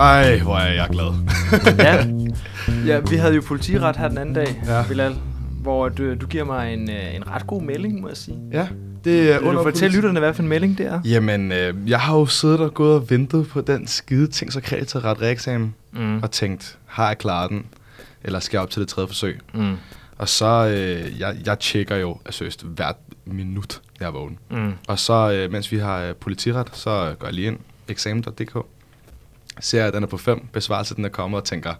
Ej, hvor er jeg glad. ja. ja, vi havde jo politiret her den anden dag, Ja. Bilal, hvor du, du giver mig en, øh, en ret god melding, må jeg sige. Ja, det er Vil du fortælle lytterne, hvad for en melding det er? Jamen, øh, jeg har jo siddet og gået og ventet på den skide ting, så kreativt til ret reeksamen, Mm. og tænkt, har jeg klaret den? Eller skal jeg op til det tredje forsøg? Mm. Og så, øh, jeg, jeg tjekker jo seriøst hvert minut, jeg er vågen. Mm. Og så, øh, mens vi har øh, politiret, så går jeg lige ind, eksamen.dk, ser jeg, at den er på 5, besvarelse den er kommet, og tænker,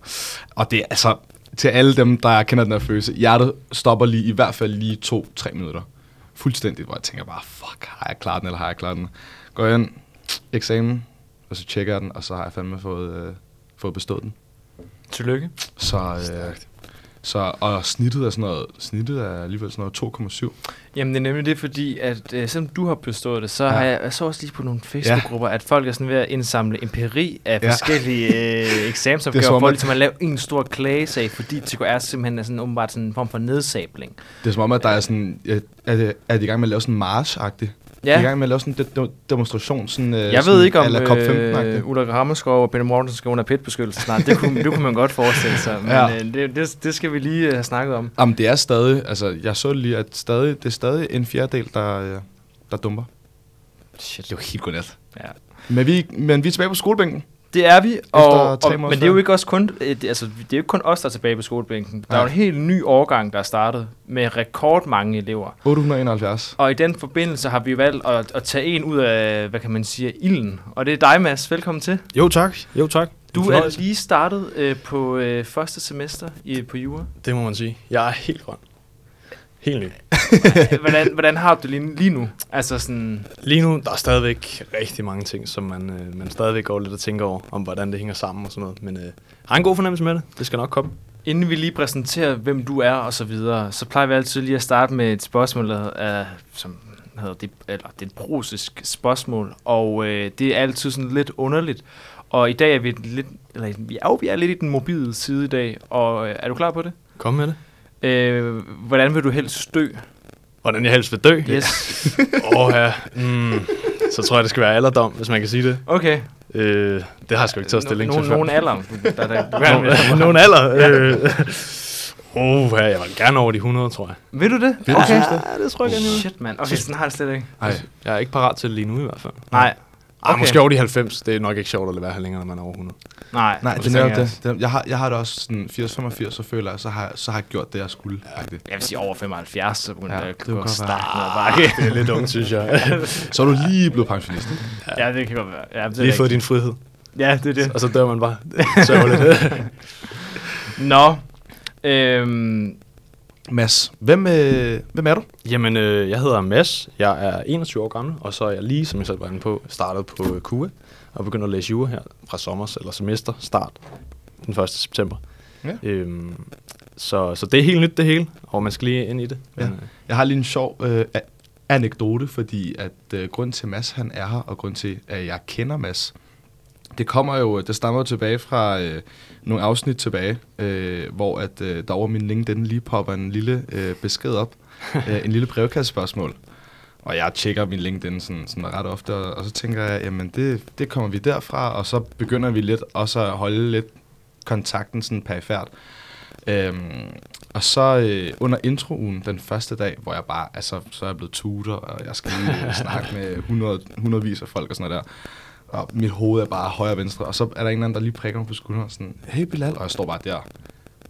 og det er altså, til alle dem, der kender den her følelse, hjertet stopper lige, i hvert fald lige 2-3 minutter. Fuldstændigt, hvor jeg tænker bare, fuck, har jeg klaret den, eller har jeg klaret den? Går jeg ind, eksamen, og så tjekker jeg den, og så har jeg fandme fået, øh, fået bestået den. Tillykke. Så, øh, så, og snittet er sådan noget, snittet er alligevel sådan noget 2,7. Jamen, det er nemlig det, fordi at øh, selvom du har bestået det, så Ja. ja. har jeg, jeg så også lige på nogle Facebook-grupper, at folk er sådan ved at indsamle empiri af Ja. forskellige øh, er eksamensopgaver, for at- ligesom at lave en stor klagesag, fordi TKR simpelthen er sådan åbenbart sådan en form for nedsabling. Det er som om, at der er sådan, er, er, det, er de i gang med at lave sådan en march-agtigt? Ja. I gang med at lave sådan en de, de, demonstration, sådan, øh, jeg sådan ved ikke om a la COP15-agtigt. øh, Ulla Hammerskov og Peter Mortensen skal under petbeskyttelse snart. Det kunne, det kunne man godt forestille sig, men Ja. ja. øh, det, det, det skal vi lige øh, have snakket om. Jamen, det er stadig, altså, jeg så lige, at stadig, det er stadig en fjerdedel, der, øh, der dumper. Shit. Det var helt godnat. Ja. Men vi, men vi er tilbage på skolebænken. Det er vi, og, og, men det er jo ikke også kun, øh, det, altså, det er jo ikke kun os, der er tilbage på skolebænken. Der er jo en helt ny årgang, der er startet med rekordmange elever. 871. Og i den forbindelse har vi valgt at, at tage en ud af, hvad kan man sige, ilden. Og det er dig, Mads. Velkommen til. Jo tak, jo tak. Du er lige startet øh, på øh, første semester i, på jura. Det må man sige. Jeg er helt grøn. Helt ny. hvordan, hvordan har du det lige, lige nu? Altså sådan, Lige nu, der er stadigvæk rigtig mange ting, som man, øh, man stadigvæk går lidt og tænker over, om hvordan det hænger sammen og sådan noget. Men øh, har en god fornemmelse med det. Det skal nok komme. inden vi lige præsenterer, hvem du er og så videre, så plejer vi altid lige at starte med et spørgsmål, der er, som hedder det, eller det er et prosisk spørgsmål, og øh, det er altid sådan lidt underligt. Og i dag er vi lidt, eller vi er jo vi er lidt i den mobile side i dag, og øh, er du klar på det? Kom med det. Øh, hvordan vil du helst dø? Hvordan jeg helst vil dø. Yes. Åh ja. Mm, så tror jeg, det skal være alderdom, hvis man kan sige det. Okay. Øh, det har jeg sgu ikke taget stilling Nogen, til før. nogen alder. Der, der, Nogen- alder. Øh, oh, ja, jeg vil gerne over de 100, tror jeg. Vil du det? Vil du synes det? Ja, det tror jeg gerne. Shit, mand. Okay, sådan har jeg det slet ikke. Ej, Jeg er ikke parat til det lige nu i hvert fald. Nej. Ej, Okay. måske over de 90. Det er nok ikke sjovt at lade være her længere, når man er over 100. Nej, nej, det det er jeg det. det. Jeg har, jeg har det også sådan 80-85, så føler jeg, så har, så har jeg gjort det, jeg skulle. Ja. Jeg vil sige over 75, så begynder Ja, ja, det det kunne at godt starte med bakke. Det er lidt ungt, synes jeg. Så er du lige blevet pensionist. ikke? Ja, det kan godt være. Ja, det er Lige fået rigtigt. din frihed. Ja, det er det. Og så dør man bare. Sørgeligt. Nå, øhm, Mads, hvem, øh, hvem er du? Jamen, øh, jeg hedder Mads. Jeg er 21 år gammel, og så er jeg lige, som jeg selv var inde på, startet på øh, KUA og begyndt at læse jura her fra sommers eller semester start den 1. september. Ja. Øhm, så, så det er helt nyt det hele, og man skal lige ind i det. Ja. Men, øh, Jeg har lige en sjov øh, anekdote, fordi at øh, grund til, Mads han er her, og grund til, at jeg kender Mads, det kommer jo, det stammer jo tilbage fra øh, nogle afsnit tilbage, øh, hvor at øh, der over min LinkedIn lige popper en lille øh, besked op, øh, en lille brevkassespørgsmål. Og jeg tjekker min LinkedIn sådan, sådan ret ofte, og, og så tænker jeg, jamen det, det kommer vi derfra, og så begynder vi lidt også at holde lidt kontakten sådan perifært. Øhm, og så øh, under introen den første dag, hvor jeg bare, altså, så er jeg blevet tutor, og jeg skal lige snakke med 100, hundredvis af folk og sådan noget der. Og mit hoved er bare højre og venstre, og så er der en eller anden, der lige prikker mig på skulderen og sådan, hey Bilal, og jeg står bare der.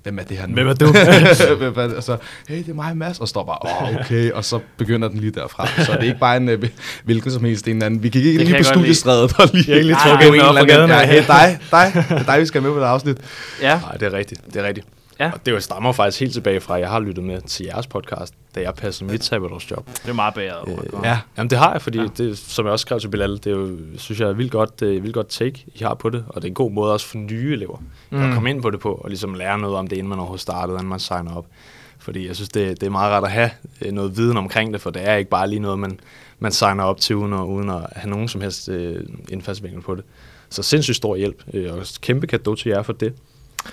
Hvem er det her nu? Hvem er du? Hvem er det? og så, hey, det er mig, Mads, og står bare, åh, oh, okay, og så begynder den lige derfra. Så det er ikke bare en øh, hvilken som helst en eller anden. Vi gik ikke Det lige på studiestrædet og lige, Jeg ikke lige trukket trukket ind en op anden. gaden Ja, hey, dig, dig, det er dig, vi skal med på det afsnit. ja. Nej, det er rigtigt. Det er rigtigt. Ja. Og det jo stammer faktisk helt tilbage fra, at jeg har lyttet med til jeres podcast, da jeg passede mit sabbatårsjob. Det er meget bedre. Øh, Ja. Jamen det har jeg, fordi Ja. det, som jeg også skrev til Bilal, det er jo, synes jeg er vildt godt, øh, vildt godt take, I har på det, og det er en god måde også for nye elever mm. At komme ind på det på, og ligesom lære noget om det, inden man overhovedet starter, inden man signer op. Fordi jeg synes, det, det er meget rart at have øh, noget viden omkring det, for det er ikke bare lige noget, man, man signer op til, uden at, uden at have nogen som helst øh, indfaldsvinkel på det. Så sindssygt stor hjælp, øh, og kæmpe kado til jer for det.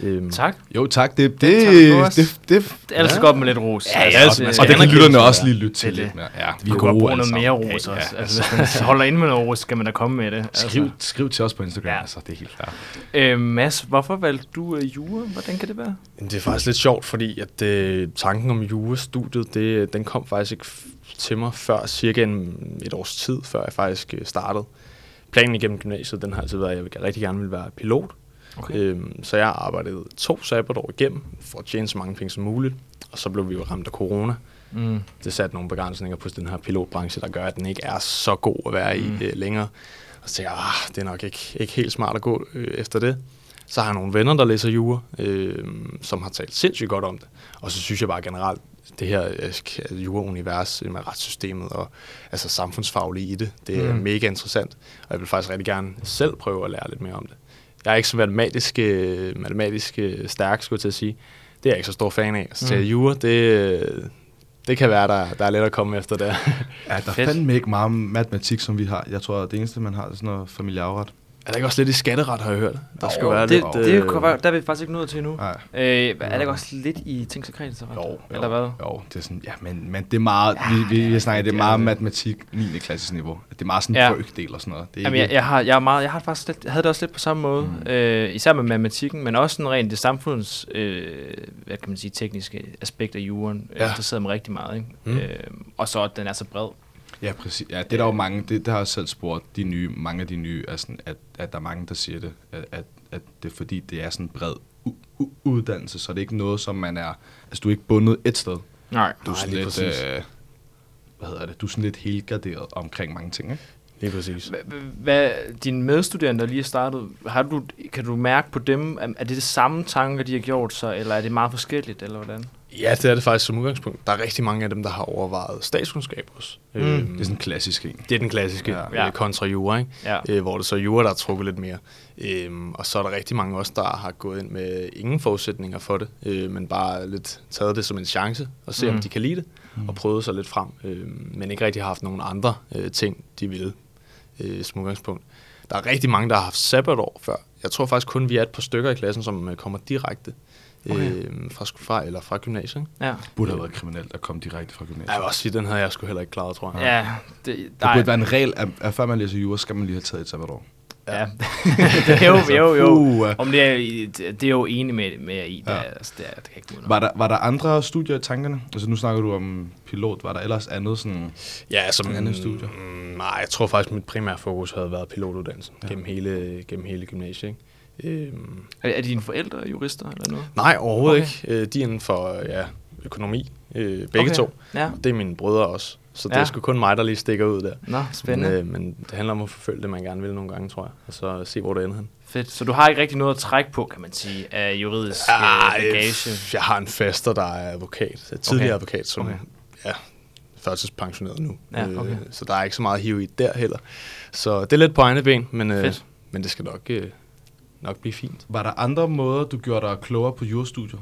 Øhm, Tak. Jo, tak. Det, det, det, det, Det er altid ja. godt med lidt ros. Ja, ja, Altså, altså, Og det kan lytterne også lige lytte til Det lidt mere. Ja, vi er gode bruge noget mere sammen. ros Ja, også. ja, Altså, hvis man holder ind med noget ros, skal man da komme med det. Altså. Skriv, skriv til os på Instagram, Ja. altså, det er helt klart. Øh, Mads, hvorfor valgte du uh, jura? Hvordan kan det være? Det er faktisk lidt sjovt, fordi at øh, tanken om jurastudiet, det, den kom faktisk ikke til mig før cirka en, et års tid, før jeg faktisk øh, startede. Planen igennem gymnasiet, den har altid været, at jeg vil- rigtig gerne vil være pilot. Okay. Øhm, så jeg arbejdede to sabbatår igennem for at tjene så mange penge som muligt. Og så blev vi jo ramt af corona. Mm. Det satte nogle begrænsninger på den her pilotbranche, der gør, at den ikke er så god at være i Mm. øh, længere. Og så tænkte jeg, ah, det er nok ikke, ikke helt smart at gå øh, efter det. Så har jeg nogle venner, der læser jura, øh, som har talt sindssygt godt om det. Og så synes jeg bare generelt, det her øh, jura-univers med retssystemet og altså samfundsfaglige i det, det er mm. mega interessant. Og jeg vil faktisk rigtig gerne selv prøve at lære lidt mere om det. Jeg er ikke så matematisk, øh, matematisk øh, stærk, skulle jeg til at sige. Det er jeg ikke så stor fan af. Så Mm. jura, det, øh, det kan være, der, der er lidt at komme efter der. Ja, der er fandme ikke meget matematik, som vi har. Jeg tror, det eneste, man har, er sådan noget familieafret. Er der ikke også lidt i skatteret, har jeg hørt? Der skal Jo, være det, lidt... det, det, øh, kunne være- der er vi faktisk ikke nået til endnu. Nej. Øh, er der ikke også lidt i ting og kreds? Eller hvad? Jo, det er sådan, ja, men, men det er meget, ja, vi, vi, vi snakker, det er det meget det. matematik 9. klasses niveau. Det er meget sådan Ja. en brøkdel og sådan noget. Det er Jamen, jeg, jeg, har, jeg, er meget, jeg har faktisk lidt, jeg havde det også lidt på samme måde, mm. øh, især med matematikken, men også sådan rent det samfunds, øh, hvad kan man sige, tekniske aspekt af juren, ja. Ja. interesserede mig rigtig meget. Ikke? Mm. Øh, og så, at den er så bred. Ja, præcis. Ja, det er der jo mange, det, det har jeg selv spurgt, de nye, mange af de nye, er sådan, at, at der er mange, der siger det, at, at, at det er fordi, det er sådan en bred u- u- uddannelse, så det er ikke noget, som man er, altså du er ikke bundet et sted. Nej. Du er Nej, sådan lige lidt, øh, hvad hedder det, du er sådan lidt helgarderet omkring mange ting, ikke? Lige præcis. Hva- Hvad, dine medstuderende, der lige er startet, har du, kan du mærke på dem, er det det samme tanker, de har gjort sig, eller er det meget forskelligt, eller hvordan? Ja, det er det faktisk som udgangspunkt. Der er rigtig mange af dem, der har overvejet statskundskab også. Mm. Øhm, Det er sådan en klassisk en. det er den klassiske Ja. øh, kontra jura, ikke? Ja. Øh, hvor det så er jura, der er trukket lidt mere. Øhm, og så er der rigtig mange også, der har gået ind med ingen forudsætninger for det, øh, men bare lidt taget det som en chance og se, mm. Mm. om de kan lide det, mm. og prøvet sig lidt frem, øh, men ikke rigtig har haft nogen andre øh, ting, de ville øh, som udgangspunkt. Der er rigtig mange, der har haft sabbatår før. Jeg tror faktisk kun, vi er et par stykker i klassen, som øh, kommer direkte Okay. øh, fra, fra, eller fra gymnasiet. Ikke? Ja. Burde have været kriminelt at komme direkte fra gymnasiet. Jeg vil også sige, den havde jeg sgu heller ikke klaret, tror jeg. Ja, det, Det nej, burde være en regel, at, at før man læser jura, skal man lige have taget et sabbatår. Ja. jo, jo, jo. Uh, Om det er, det er jo enig med, med jer i, det, Ja. altså, det, er, det kan ikke gå var, der, var der andre studier i tankerne? Altså nu snakker du om pilot. Var der ellers andet sådan... Ja, altså, En anden studie? Mm, nej, jeg tror faktisk, mit primære fokus havde været pilotuddannelsen Ja. ja. gennem, hele, gennem hele gymnasiet. Ikke? Øhm, Er, er dine forældre jurister eller noget? nej, overhovedet Okay. ikke. Øh, de er inden for ja, økonomi, øh, begge Okay. to. Ja. Det er mine brødre også. Så det Ja. er sgu kun mig, der lige stikker ud der. Nå, Men, spændende. øh, men det handler om at forfølge det, man gerne vil nogle gange, tror jeg. Og så se, hvor det ender hen. Fedt. Så du har ikke rigtig noget at trække på, kan man sige, af juridisk Ah, øh, bagage? jeg har en faster, der er advokat. Er tidligere Okay. advokat, som Okay. ja, førtidspensioneret nu. Ja, okay. øh, så der er ikke så meget hive i der heller. Så det er lidt på egne ben, men, øh, men det skal nok, øh, nok blive fint. Var der andre måder, du gjorde dig klogere på jurastudier?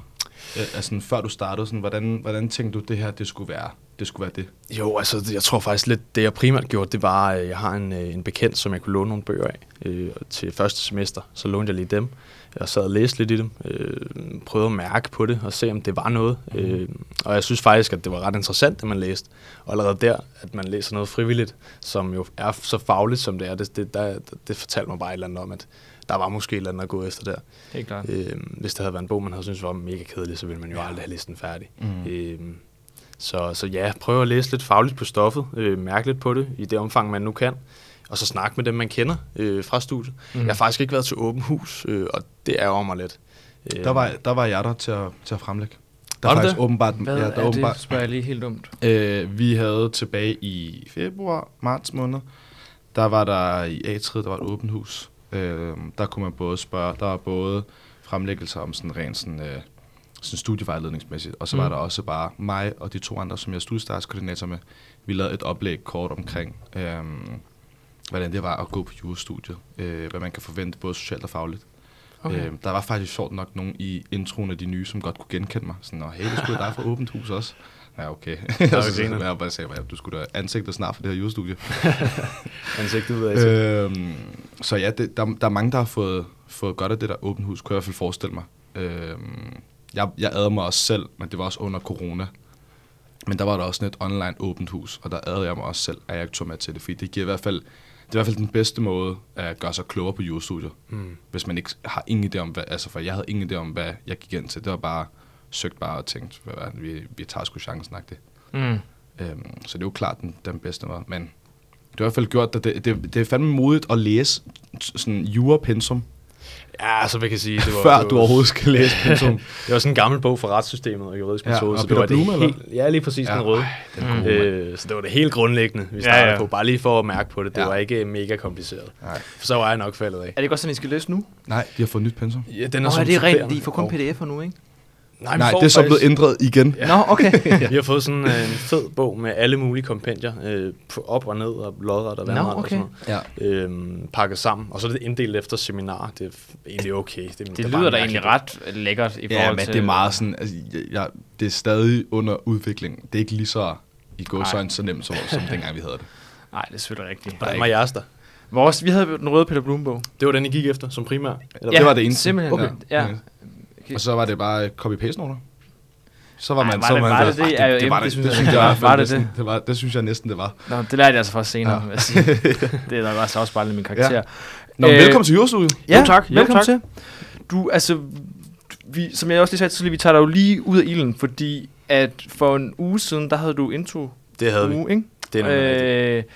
Øh, altså før du startede, sådan, hvordan, hvordan tænkte du, det her det skulle være det? Skulle være det? Jo, altså jeg tror faktisk lidt, det jeg primært gjorde, det var, at jeg har en, øh, en bekendt, som jeg kunne låne nogle bøger af øh, til første semester. Så lånte jeg lige dem. Jeg sad og læste lidt i dem, øh, prøvede at mærke på det og se, om det var noget. Mm. Øh, og jeg synes faktisk, at det var ret interessant, det man læste. Og allerede der, at man læser noget frivilligt, som jo er så fagligt, som det er, det, det, der, det fortalte mig bare et eller andet om, at der var måske et eller andet at gå efter der. Helt klart. Øh, hvis det havde været en bog, man havde syntes var mega kedelig, så ville man jo aldrig have læst den færdig. Mm. Øh, så, så ja, prøv at læse lidt fagligt på stoffet, øh, mærke lidt på det, i det omfang, man nu kan, og så snakke med dem, man kender øh, fra studiet. Mm. Jeg har faktisk ikke været til åben hus, øh, og det ærger mig lidt. Øh, Der var, der var jeg der til at, til at fremlægge. Der Var er faktisk det? åbenbart... Hvad ja, der er er åbenbart, det, spørger jeg lige helt dumt. Øh, vi havde tilbage i februar, marts måned, der var der i A3, der var et åbent hus. Øh, der kunne man både spørge, der var både fremlæggelser om sådan rent sådan, øh, sådan studievejledningsmæssigt, og så mm. var der også bare mig og de to andre, som jeg er studiestartskoordinator med. Vi lavede et oplæg kort omkring, øh, hvordan det var at gå på jurastudiet, øh, hvad man kan forvente både socialt og fagligt. Okay. Øh, der var faktisk sjovt nok nogen i introen af de nye, som godt kunne genkende mig. Sådan, hey, det skulle dig fra åbent hus også. Ja, okay. griner. sagde jeg bare, sagde, at du skulle da ansigtet snart for det her jurastudie. ansigtet ud af øh, øhm, så ja, det, der, der er mange, der har fået, fået godt af det der åbent hus, kunne jeg i hvert fald forestille mig. Øh, jeg, jeg adede mig også selv, men det var også under corona. Men der var der også sådan et online åbent hus, og der adede jeg mig også selv, at jeg ikke tog med til det, fordi det giver i hvert fald, det er i hvert fald den bedste måde at gøre sig klogere på jurastudier. Mm. Hvis man ikke har ingen idé om, hvad, altså for jeg havde ingen idé om, hvad jeg gik ind til. Det var bare, søgt bare og tænkt, hvad, hvad, vi, vi tager sgu chancen, det. Mm. Øhm, så det er jo klart den, den bedste måde. Men det har i hvert fald gjort, at det, det, det er fandme modigt at læse sådan jura-pensum, Ja, så vi kan sige, det var... før det var, du overhovedet skal læse pensum. Det var sådan en gammel bog for retssystemet og juridisk Ja, metode, og så det var det Blume, eller? helt, Ja, lige præcis den røde. ej, den er god, mand. Øh, så det var det helt grundlæggende, vi Ja, startede ja. på, bare lige for at mærke på det. Det Ja. var ikke mega kompliceret. Nej. For så var jeg nok faldet af. Er det også sådan, I skal læse nu? Nej, de har fået nyt pensum. Ja, den Nå, er som det rent? De får kun pdf'er nu, ikke? Nej, Nej, det er så faktisk- blevet ændret igen. Nå, okay. Vi har fået sådan øh, en fed bog med alle mulige kompendier, øh, på op og ned og lodret og vandret okay. og sådan Ja. noget. Øhm, pakket sammen, og så er det inddelt efter seminar. Det er egentlig okay. Det, Det bare lyder da egentlig ret lækkert i Ja, forhold men til... det er meget sådan, altså, jeg, jeg, det er stadig under udvikling. Det er ikke lige så i gåsøjne så nemt, som, som dengang vi havde det. Nej, det er selvfølgelig rigtigt. Hvordan var jeres der? Vores, vi havde den røde Peter Blume-bog. Det var den, I gik efter som primær? Eller Ja. det var det eneste. simpelthen. Okay. Ja. Og så var det bare copy-paste noter. Så var Ej, man, var så det- man var det det? Ej, jo det, det, var det, synes det, jeg. i Var- var det næsten- det? det, var, det synes jeg næsten, det var. Nå, det lærte jeg altså først senere, Ja. vil jeg sige. Det er nok også lidt min karakter. Nå, Øh, øh, velkommen til jurastudiet. Ja, Jo, tak. Jo, Velkommen tak. til. Du, altså, vi, som jeg også lige sagde tidligere, vi tager dig jo lige ud af ilden, fordi at for en uge siden, der havde du intro Det havde vi. uge, ikke? Det er nemlig rigtigt.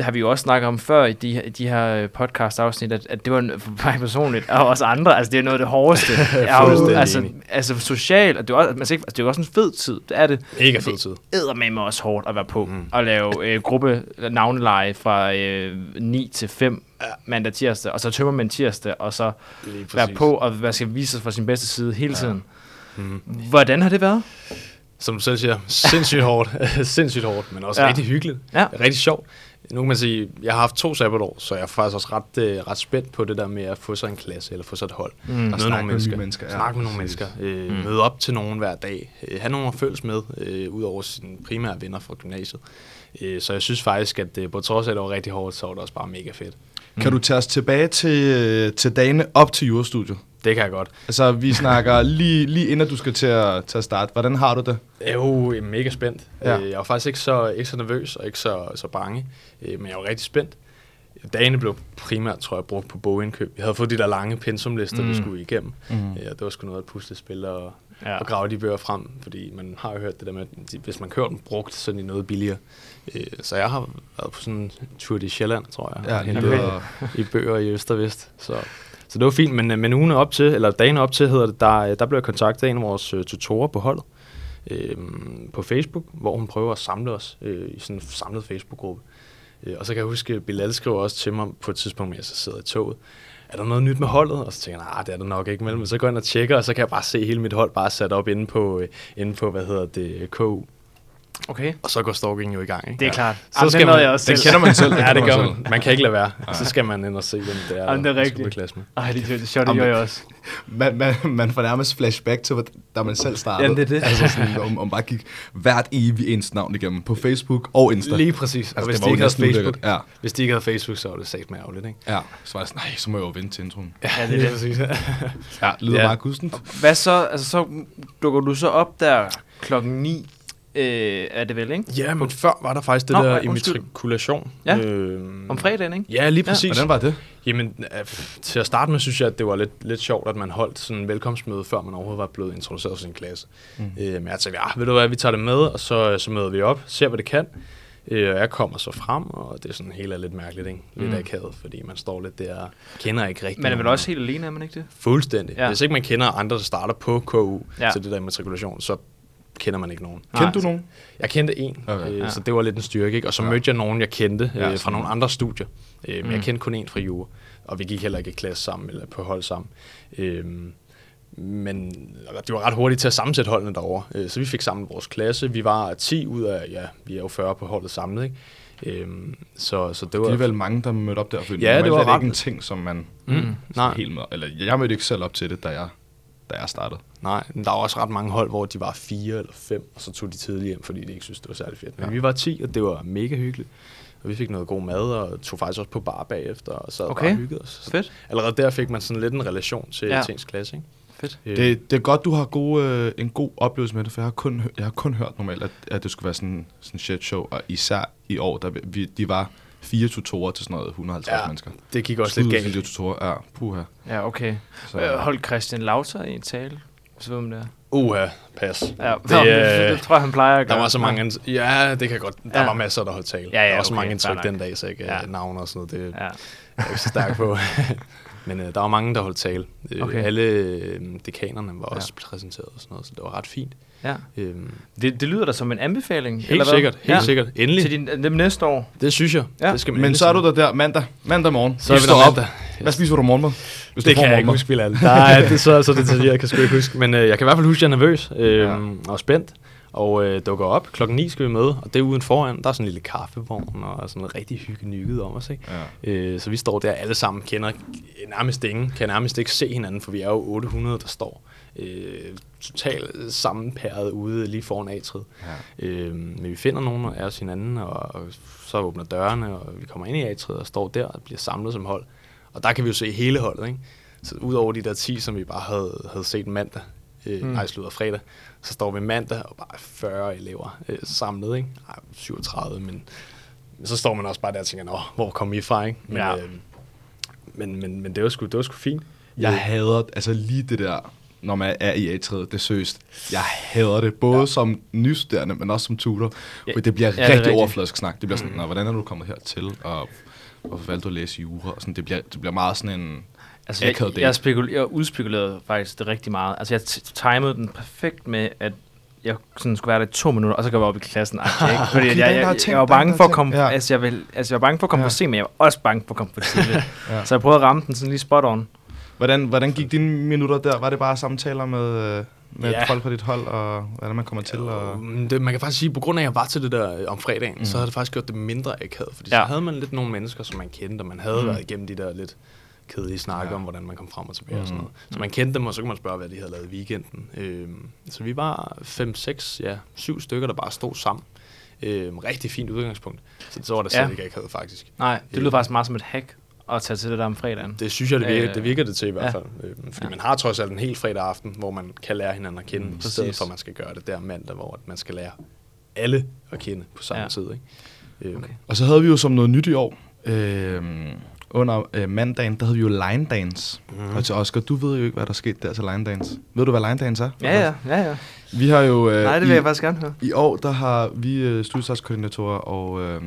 Øh, det har vi jo også snakket om før i de, de her podcast-afsnit, at, at det var for mig personligt, og også andre, altså det er noget af det hårdeste. Har jo, altså, altså socialt, og det er, også, ikke- altså, det er jo også en fed tid, det er det. Mega fed tid. æder med mig også hårdt at være på Mm. og lave øh, gruppe navneleje fra øh, 9 til 5 Ja. mandag tirsdag, og så tømmer man tirsdag, og så være på og man skal vise sig fra sin bedste side hele tiden. Mm. Hvordan har det været? Som du selv siger, sindssygt hårdt. sindssygt hårdt, men også Ja. ja. rigtig hyggeligt. Ja. Rigtig sjovt. Nu kan man sige, jeg har haft to sabbatår, så jeg er faktisk også ret, øh, ret spændt på det der med at få sig en klasse, eller få sig et hold. Mm. Møde snakke nogle med mennesker. mennesker, ja. Snakke med nogle mennesker. Øh, Mm. mm. Møde op til nogen hver dag. Øh, have nogen at følges med, øh, ud over sine primære venner fra gymnasiet. Øh, så jeg synes faktisk, at øh, på trods af, at det var rigtig hårdt, så var det også bare mega fedt. Kan du tage os tilbage til, øh, til dagene op til jurastudiet? Det kan jeg godt. Altså, vi snakker lige, lige inden du skal til at, til at starte. Hvordan har du det? Jeg er jo øh, mega spændt. Ja. Ja. Jeg var faktisk ikke så, ikke så nervøs og ikke så, så bange, øh, men jeg var rigtig spændt. Dagene blev primært, tror jeg, brugt på bogindkøb. Vi havde fået de der lange pensumlister, mm. Vi skulle igennem. Mm. Ja, det var sgu noget at puslespil og, Ja. og grave de bøger frem, fordi man har jo hørt det der med, at hvis man kører dem brugt, så er de noget billigere. Øh, så jeg har været på sådan en tur i Sjælland, tror jeg, Ja, og hentet i bøger i Øst og Vest. Så, så det var fint, men, øh, men ugen op til, eller dagen op til, hedder det, der, øh, der blev jeg kontaktet af en af vores øh, tutorer på holdet øh, på Facebook, hvor hun prøver at samle os øh, i sådan en samlet Facebook-gruppe. Og så kan jeg huske, at Bilal skrev også til mig på et tidspunkt, mens jeg så sidder i toget, er der noget nyt med holdet? Og så tænker jeg, nej, det er der nok ikke. Men så går jeg ind og tjekker, og så kan jeg bare se hele mit hold bare sat op inde på, inde på hvad hedder det, KU. Okay, Og så går stalking jo i gang. Ikke? det er klart. Så Jamen, skal man- jeg også den selv. kender man selv. Ja, det kender gør man man. selv. Man kan ikke lade være. Så skal man ind og se, hvem det er, Jamen, det er der rigtigt. Ej, det, det er sjovt, det gjorde jeg også. Man, man, man får nærmest flashback til, hvor- da man selv startede. Jamen, det er det. Altså sådan, om, om bare gik hvert evig ens navn igennem på Facebook og Insta. Lige præcis. Og Altså, hvis det de var ikke jo havde Facebook, ulækkert. Ja, hvis de ikke havde Facebook, så var det sagt med ærgerligt, ikke? ja. Så var jeg sådan, nej, så må jeg jo vente til introen. Ja, det er det. præcis. Ja, lyder Ja. ja. meget gustent. Hvad så? Altså, så dukker du så op der klokken 9, øh, er det vel, ikke? ja, men før var der faktisk det Nå, der nej, immatrikulation. Ja. Øhm, Om fredagen, ikke? Ja, lige præcis. Hvordan var det? Jamen, øh, til at starte med, synes jeg, at det var lidt, lidt sjovt, at man holdt sådan en velkomstmøde, før man overhovedet var blevet introduceret for sin klasse. Mm. Øh, men jeg tænkte, ja, ved du hvad, vi tager det med, og så, så møder vi op, ser, hvad det kan. Øh, og jeg kommer så frem, og det er sådan helt er lidt mærkeligt, ikke? Lidt Mm. akavet, fordi man står lidt der, kender ikke rigtig Man er vel også helt alene, er man ikke det? Fuldstændig. Ja. Ja. Hvis ikke man kender andre, der starter på KU Ja. ja. til det der immatrikulation, så kender man ikke nogen. Kendte du nogen? Jeg kendte en, Okay. øh, Ja. så det var lidt en styrke. Ikke? Og så Ja. ja. mødte jeg nogen, jeg kendte Ja, øh, fra sådan. nogle andre studier. Øh, men Mm. jeg kendte kun en fra jura, og vi gik heller ikke i klasse sammen eller på hold sammen. Øh, men det var ret hurtigt til at sammensætte holdene derovre. Øh, så vi fik sammen vores klasse. Vi var 10 ud af, ja, vi er jo 40 på holdet samlet. Ikke? Øh, så, så det Det var... er vel mange, der mødte op der. For Ja, det var er det ret- ikke en ting, som man Mm, helt med. Eller jeg mødte ikke selv op til det, da jeg, da jeg startede. nej, men der var også ret mange hold, hvor de var fire eller fem, og så tog de tidligt hjem, fordi de ikke synes det var særlig fedt. Men Ja. vi var 10, og det var mega hyggeligt. Og vi fik noget god mad, og tog faktisk også på bar bagefter, og så Okay. bare hyggede os. Så Fedt. allerede der fik man sådan lidt en relation til, Ja. ens klasse, ikke? Fedt. Øh, Det, det er godt, du har gode, øh, en god oplevelse med det, for jeg har kun, jeg har kun hørt normalt, at, at det skulle være sådan sådan en shit show, og især i år, der vi, de var fire tutorer til sådan noget 150 Ja, mennesker. det gik også lidt Fire galt. tutorer, ja, puha. Ja, okay. Så, Øh, Holdt Christian Lauter i en tale? Så ved man det. Uha, pas. Ja, Det, det, øh, det, tror jeg, han plejer at Der gøre. var så mange... Ja, det kan godt. Der Ja. var masser, der holdt tale. Ja, ja, der var så okay, mange fair indtryk den dag, så jeg ikke Ja. ja. navne og sådan noget. Det Ja. er jeg ikke så stærk på. Men øh, der var mange, der holdt tale. Øh, Okay. Alle øh, dekanerne var Ja. også præsenteret og sådan noget, så det var ret fint. Ja. Øhm, Det, det lyder da som en anbefaling. helt eller hvad? sikkert, helt ja. sikkert. Endelig. Til din, dem næste år. Det synes jeg. Ja. Det skal man Men så er du der der mandag, mandag morgen. Så er Vi der op. mandag. Hvad spiser du morgenmad? Hvis Det du kan jeg ikke huske, Bilal. Nej, det er så, så detaljeret, jeg kan sgu ikke huske. Men øh, jeg kan i hvert fald huske, at jeg er nervøs øh, Ja. og spændt. Og øh, dukker op. Klokken 9 skal vi møde, og det er uden foran. Der er sådan en lille kaffevogn og sådan noget rigtig hygge om os. Ikke? Ja. Øh, så vi står der alle sammen, kender nærmest ingen, kan nærmest ikke se hinanden, for vi er jo 800, der står øh, totalt sammenpæret ude lige foran atret. Ja. Øh, men vi finder nogen af os hinanden, og, og så åbner dørene, og vi kommer ind i atret og står der og bliver samlet som hold. Og der kan vi jo se hele holdet, ikke? Så udover de der 10, som vi bare havde, havde set mandag, øh, Mm. nej, slutter fredag, så står vi mandag og bare 40 elever øh, samlet, ikke? Ej, 37, men så står man også bare der og tænker, Nå, hvor kom I fra, ikke? Men, Ja. øh, men, men, men det var sgu, det var sgu fint. Jeg hader, altså lige det der, når man er i A-træet, det seriøst. Jeg hader det, både ja. som nystuderende, men også som tutor. Ja. For det bliver Ja, rigtig overfladisk snak. Det bliver sådan, Nå, hvordan er du kommet hertil, og hvorfor valgte du at læse jura? Og sådan, det, bliver, det bliver meget sådan en... Altså, jeg, jeg, jeg, spekul- jeg udspekulerede faktisk det rigtig meget. Altså, jeg timede den perfekt med, at jeg sådan skulle være der i to minutter, og så går jeg op i klassen. Okay, ikke? Fordi Okay, jeg, jeg, jeg, jeg, var bange for at komme, Ja. altså, jeg, vil, altså, jeg var bange for at komme Ja. for sent, men jeg var også bange for at komme for tidligt. Ja. Så jeg prøvede at ramme den sådan lige spot on. Hvordan, hvordan gik dine minutter der? Var det bare samtaler med, øh, med Ja. folk fra dit hold, og hvordan man kommer til? Og... Det, man kan faktisk sige, at på grund af, at jeg var til det der øh, om fredagen, Mm. så havde det faktisk gjort det mindre akavet. Fordi Ja. ja. så havde man lidt nogle mennesker, som man kendte, og man havde Mm. været igennem de der lidt kedelige snakke Ja. ja. om, hvordan man kom frem og tilbage mm. og sådan Mm. noget. Så man kendte dem, og så kunne man spørge, hvad de havde lavet i weekenden. Øhm, så vi var fem, seks, ja, syv stykker, der bare stod sammen. Øhm, rigtig fint udgangspunkt. Så så var det Ja. slet ikke akavet, faktisk. Nej, det lyder Øh. faktisk meget som et hack at tage til det der om fredagen. Det synes jeg, det virker, Øh, det, virker det til i hvert ja. fald. Øhm, fordi Ja. man har trods alt en helt fredag aften, hvor man kan lære hinanden at kende, Mm, i stedet for, at man skal gøre det der mandag, hvor man skal lære alle at kende på samme Ja. tid. Ikke? Øhm, Okay. Og så havde vi jo som noget nyt i år, øh, under øh, mandagen, der havde vi jo line dance. Mm. Og til Oscar, du ved jo ikke, hvad der skete der til line dance. Ved du, hvad line dance er? Ja, ja, ja, ja. Vi har jo... Øh, Nej, det vil i, jeg faktisk gerne høre. I år, der har vi øh, studiestartskoordinatorer og, øh,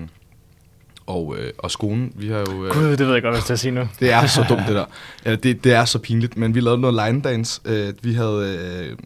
og, øh, og skolen, vi har jo... Øh, Gud, det ved jeg godt, hvad jeg skal sige nu. det er så dumt, det der. Ja, det, det er så pinligt, men vi lavede noget line dance. Øh, vi havde øh,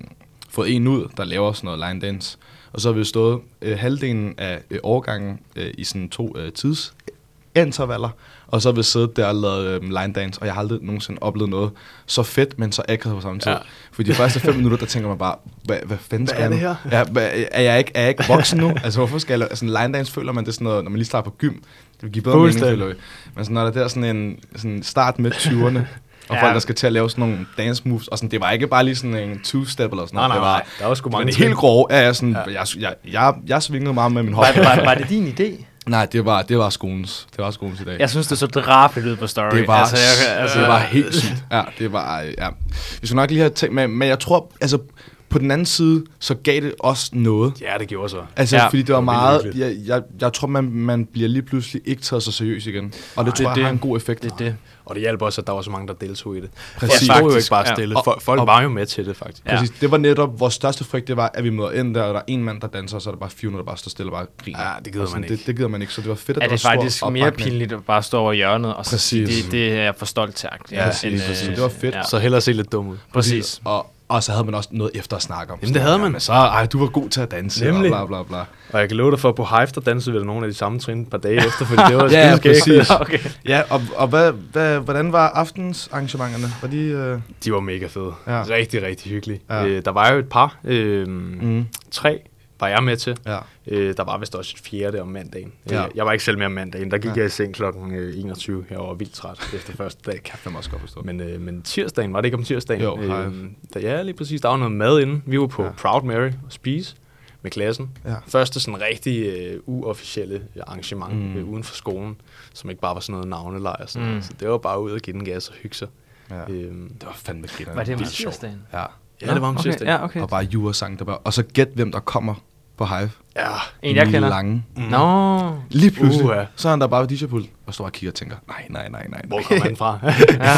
fået en ud, der laver sådan noget line dance. Og så har vi stået øh, halvdelen af øh, årgangen øh, i sådan to øh, tidsintervaller. Og så har vi siddet der og lavet øh, line dance, og jeg har aldrig nogensinde oplevet noget så fedt, men så akavet på samme tid. Ja. For de første fem minutter, der tænker man bare, hvad, hvad fanden skal er jeg det nu? Ja, hvad, er, jeg ikke, er jeg ikke voksen nu? altså, hvorfor skal jeg lave, altså, line dance føler man det sådan noget, når man lige starter på gym. Det vil give bedre mening, føler vi. Men sådan, når der er sådan en sådan start med 20'erne, og Ja. folk, der skal til at lave sådan nogle dance moves, og sådan, det var ikke bare lige sådan en two-step eller sådan Nej, noget. nej, det var, nej. Der var sgu mange helt grove. Ja, jeg, sådan, Ja. jeg, jeg, jeg, jeg svingede meget med min hop. Var, var, var det din idé? Nej, det var, det var skolens. Det var skolens i dag. Jeg synes, det så drabligt ud på story. Det var, altså, jeg, altså, det var helt sygt. Ja, det var, ja. Vi skulle nok lige have tænkt, men, men jeg tror, altså, på den anden side, så gav det også noget. Ja, det gjorde så. Altså, Ja. ja, fordi det var Det var meget, jeg, jeg, jeg tror, man, man bliver lige pludselig ikke taget så seriøst igen. Og det Nej, tror jeg det er har det. en god effekt. det det. Og det hjalp også, at der var så mange, der deltog i det. Præcis. Folk stod jo ikke bare ja. stille. Og- Folk, folk og- var jo med til det, faktisk. Ja. Præcis. Det var netop vores største frygt, det var, at vi møder ind der, og der er en mand, der danser, og så er der bare 400, der bare står stille og bare griner. Ja, det gider sådan, man ikke. Det, det gider man ikke, så det var fedt, at Er det var stor faktisk mere pinligt at bare stå over hjørnet og så sige, det, det er jeg for stolt til. Ja, præcis, præcis. Det var fedt. Ja. Så hellere se lidt dum ud. Præcis. Og, og så havde man også noget efter at snakke om. Jamen, det havde man. Men så, ej, du var god til at danse, Nemlig. og bla bla bla. Og jeg kan love dig for, at på Hive, der dansede vi da nogle af de samme trin et par dage efter, fordi det var Ja, ja, præcis. okay. Ja, og, og hvad, hvad, hvordan var aftens arrangementerne? Var de... Øh, De var mega fede. Ja. Rigtig, rigtig hyggelige. Ja. Øh, der var jo et par. Øh, mm. Tre var jeg med til. ja. Øh, der var vist også et fjerde om mandagen. Ja. Øh, jeg var ikke selv med om mandagen. Der gik Ja. ja. jeg i seng klokken øh, 21. Jeg var vildt træt efter første dag. Kan jeg fandme også godt forstå. Men, øh, men tirsdagen, var det ikke om tirsdagen? Jo, Hive. øh, der, ja, lige præcis. Der var noget mad inde. Vi var på Ja. ja. Proud Mary og spise med klassen. Ja. Første sådan rigtig øh, uofficielle arrangement Mm. øh, uden for skolen, som ikke bare var sådan noget navnelej og sådan Mm. Så det var bare ud og give den gas og hygge sig. Ja. Øhm, Det var fandme griner. Var det om tirsdagen? Ja. ja, det var om okay, tirsdagen. Ja, okay. Og bare jura-sang, der var... Og så gæt, hvem der kommer på Hive. Ja. En, jeg kender. Lange. Mm. Nå. Lige pludselig, Uha. så er han der bare ved DJ-pult og står og kigger og tænker, nej, nej, nej, nej. Hvor kommer han fra? Ja.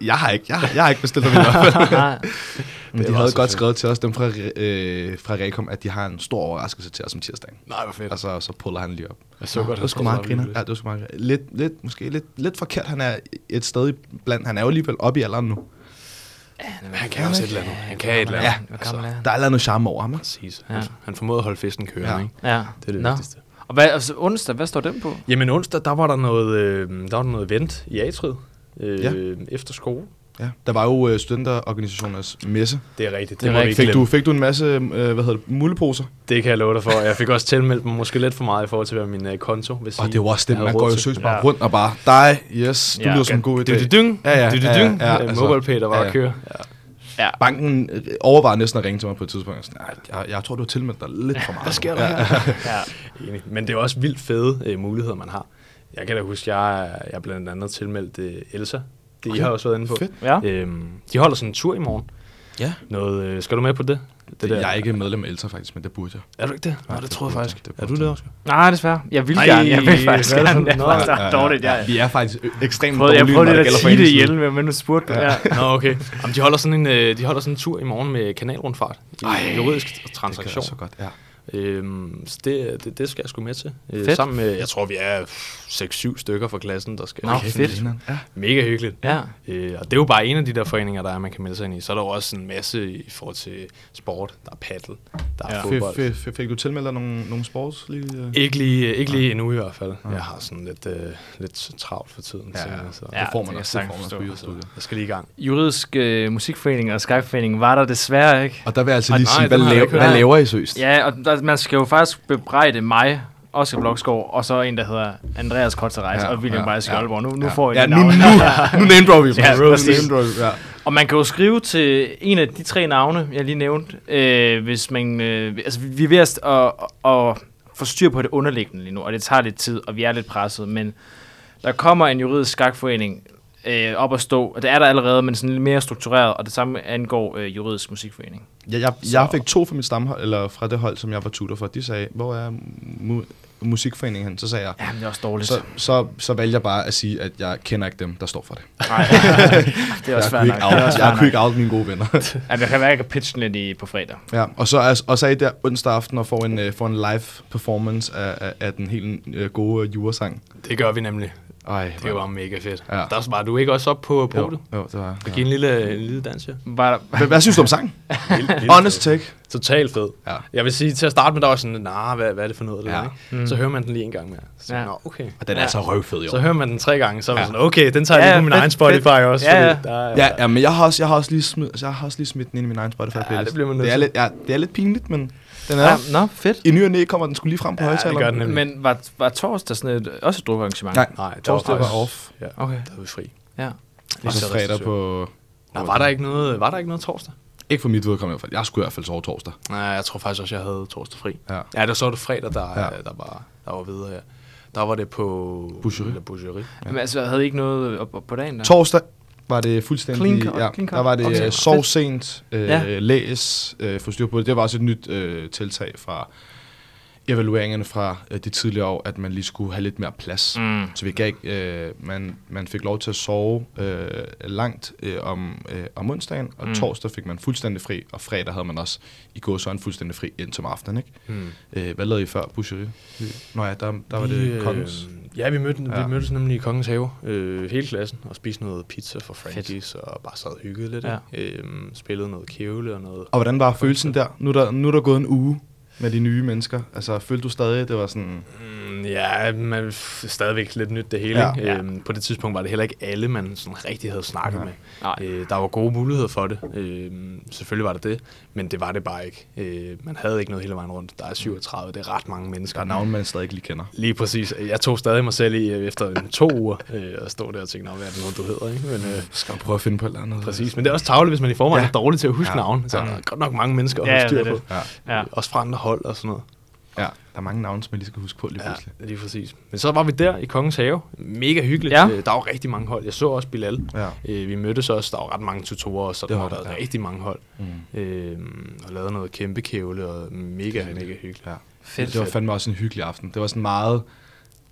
jeg, har ikke, jeg, har- jeg har ikke bestilt ham i hvert fald. Men de havde godt fedt. skrevet til os, dem fra, øh, fra Rekom, at de har en stor overraskelse til os om tirsdagen. Nej, hvor fedt. Og så, så puller han lige op. Jeg så godt, det var sgu meget griner. Ja, det var sgu meget griner. lidt, lidt, måske lidt, lidt forkert. Han er et sted blandt. Han er jo alligevel oppe i alderen nu. Han kan også et eller andet. Han kan et eller andet. Ja, er han? Der er noget charme over ham. ikke? Præcis. Ja. Han, han formåede at holde festen kørende, Ja. ikke? Ja. Det er det Nå. vigtigste. Og hvad, altså, onsdag, hvad står den på? Jamen onsdag, der var der noget, øh, der var der noget event i Atrid. Øh, Ja. Efter skole. Ja. Der var jo øh, studenterorganisationers messe. Det er rigtigt. Det er må vi rigtigt. Fik du, fik du en masse, øh, hvad hedder det, muleposer? Det kan jeg love dig for. Jeg fik også tilmeldt mig måske lidt for meget i forhold til, hvad min øh, konto vil sige. Og det var også det, man går jo søs bare Ja. rundt og bare, dig, yes, du Ja, lyder som en god idé. Dydydyng. Ja, ja, Dydydyng. ja, ja, Ja, altså. MobilePay, der var Ja, at ja. køre. Ja. Ja. Banken øh, overvejede næsten at ringe til mig på et tidspunkt. Sådan, "Ej, jeg, jeg tror, du har tilmeldt dig lidt for meget. Hvad sker der Ja. her? Ja. Enig. Men det er også vildt fede øh, muligheder, man har. Jeg kan da huske, jeg, er- jeg er blandt andet tilmeldt øh, Elsa. Det okay. I har også været inde på. Fedt. Ja. Øhm, de holder sådan en tur i morgen. Ja. Noget, øh, skal du med på det? Det jeg er ikke medlem af Elsa faktisk, men det burde jeg. Er du ikke det? Nej, det det tror jeg faktisk. jeg. Det er du det jeg. også? Nej, desværre. Jeg vil Ej, gerne. Jeg vil faktisk er det gerne. Jeg Nå. er faktisk dårligt. Jeg, Vi er faktisk ekstremt prøvede, jeg dårlige, prøvede når lidt det at gælder sige det ihjel, men nu spurgte du. Ja. Nå, okay. Jamen, de, holder sådan en, øh, de holder sådan en tur i morgen med kanalrundfart. I Ej, juridisk Det kan transaktion. jeg så godt, ja. Øhm, så det, det, det skal jeg sgu med til. Øh, Fedt. sammen med, jeg tror, vi er 6-7 stykker fra klassen, der skal. Nå, fedt. grineren. Ja. Mega hyggeligt. Ja. Øh, og det er jo bare en af de der foreninger, der er, man kan melde sig ind i. Så er der jo også en masse i forhold til sport. Der er paddle, der er Ja. ja. Fodbold. fik, fik, fik du tilmeldt dig nogle, nogle sports lige? øh? Ikke lige, ikke lige endnu i hvert fald. Nej. Jeg har sådan lidt, øh, lidt travlt for tiden. Ja, så, ja. så Ja, det får man også. jeg Det får man også yderstudiet. jeg skal lige i gang. Juridisk øh, musikforening og Skypeforening var der desværre ikke. Og der vil jeg altså Og lige nej, sige, hvad, laver, ikke hvad hørt. laver I søst? Ja, og der, man skal jo faktisk bebrejde mig, Oscar Blokskov, og så en, der hedder Andreas Kotterejs Ja, ja, og William ja, ja, Beis ja. Skjoldborg. Nu, nu Ja. får I Ja, nu, nu, nu name vi. Ja, præcis. Name dropper, ja. Og man kan jo skrive til en af de tre navne, jeg lige nævnte, øh, hvis man... Øh, altså, vi vi er ved at, at, at få styr på det underliggende lige nu, og det tager lidt tid, og vi er lidt presset, men der kommer en juridisk skakforening øh, op at stå, og det er der allerede, men sådan lidt mere struktureret, og det samme angår øh, juridisk musikforening. Jeg, jeg, Så- jeg fik to fra mit stamhold, eller fra det hold, som jeg var tutor for. De sagde, hvor er mu- musikforeningen hen? Så sagde jeg, Jamen, det er også dårligt. så, så, så valgte jeg bare at sige, at jeg kender ikke dem, der står for det. Nej, det er også jeg svært kunne nok. out, også jeg svært kunne ikke out mine gode venner. Ja, det kan være, at jeg kan pitche den lidt i, på fredag. ja, og så, er, og så er I der onsdag aften og får en, øh, får en live performance af, af, af den helt øh, gode øh, jurasang. Det gør vi nemlig. Ej, Det var mega fedt. Ja. Ja. Der var du ikke også op på jo, podiet? jo, det var. Ja. Giv en lille, en lille dans, ja. Var der, Hvad, hvad synes du om sangen? Honest fed. take. Totalt fed. Ja. Jeg vil sige, til at starte med, der var sådan, nah, hvad, hvad er det for noget? Ja. Ja. Ikke? Mm. Så hører man den lige en gang mere. Så, Ja. ja. Nå, okay. Og den er Ja. så røvfed, jo. Så hører man den tre gange, så er man Ja. sådan, okay, den tager jeg Ja, lige på min fedt, egen Spotify fedt. også. Ja, ja. fordi Der, er- Ja, ja, men jeg har også, jeg har også lige smidt, jeg har også lige smidt den ind i min egen Spotify Ja, playlist. det bliver man nødt det er lidt, ja, det er lidt pinligt, men den er ja, nå, fedt. I ny og næ kommer den skulle lige frem på Ja, det højtaleren. gør den nemlig. Men var, var torsdag sådan et, også et drukarrangement? Nej, Nej, der torsdag var off. Ja, Okay, der var vi fri. ja. Og så så fredag på... Nej, var der ikke noget, var der ikke noget torsdag? Ikke for mit vedkommende i hvert fald. Jeg skulle i hvert fald sove torsdag. Nej, jeg tror faktisk også, jeg havde torsdag fri. Ja. Ja, der så var det fredag, der, Ja. ja. der, var, der var videre, ja. Der var det på... Boucherie. Eller Boucherie. Ja. Men altså, havde I ikke noget op, op på dagen der? Torsdag var det fuldstændig... Clean cut, ja, clean cut. der var det Okay, okay, sov sent, øh, Ja. læs, øh, få styr på det. Det var også et nyt øh, tiltag fra evalueringerne fra øh, de tidligere år, at man lige skulle have lidt mere plads. Mm. Så vi gav, øh, man, man fik lov til at sove øh, langt øh, om, øh, om onsdagen, og Mm. mm. torsdag fik man fuldstændig fri, og fredag havde man også i går så en fuldstændig fri ind til aftenen. Ikke? Hmm. Øh, hvad lavede I før Boucherie? Nå ja, der, der var Vi, det øh, kongens. Ja, vi, mødte, ja. Vi mødtes nemlig i Kongens Have, øh, hele klassen, og spiste noget pizza fra Frankies, og bare sad og hyggede lidt. Ja. Øhm, spillede noget kævle og noget... Og hvordan var følelsen der? Nu er der, nu er der gået en uge med de nye mennesker. Altså, følte du stadig, det var sådan... Mm, ja, man stadigvæk lidt nyt det hele. Ja. Ja. Øhm, på det tidspunkt var det heller ikke alle, man sådan rigtig havde snakket Nej. med. Nej. Øh, der var gode muligheder for det. Øh, selvfølgelig var det det, men det var det bare ikke. Øh, man havde ikke noget hele vejen rundt. Der er 37, det er ret mange Der mennesker. er navne, man stadig ikke lige kender. Lige præcis. Jeg tog stadig mig selv i øh, efter to uger øh, og stod der og tænkte, "Nå, hvad er det nu, du hedder? Ikke? Men, øh, Skal prøve at finde på et eller andet? præcis. Men det er også tavligt, hvis man i forvejen Ja. ja. er dårlig til at huske Ja. ja. navn. Så Ja. der er godt nok mange mennesker at Ja, holde styr det på. Ja. Ja. Også fra andre hold og sådan noget. Ja, der er mange navne, som jeg lige skal huske på lige pludselig. Ja, lige præcis. Men så var vi der i Kongens Have. Mega hyggeligt. Ja. Øh, Der var rigtig mange hold. Jeg så også Bilal. Ja. Øh, Vi mødtes også. Der var ret mange tutorer, så der var der, ja. rigtig mange hold. Mm. Øh, og lavet noget kæmpe kævle, og mega, mega hyggeligt. ja. Fedt. Det var fandme også en hyggelig aften. Det var sådan meget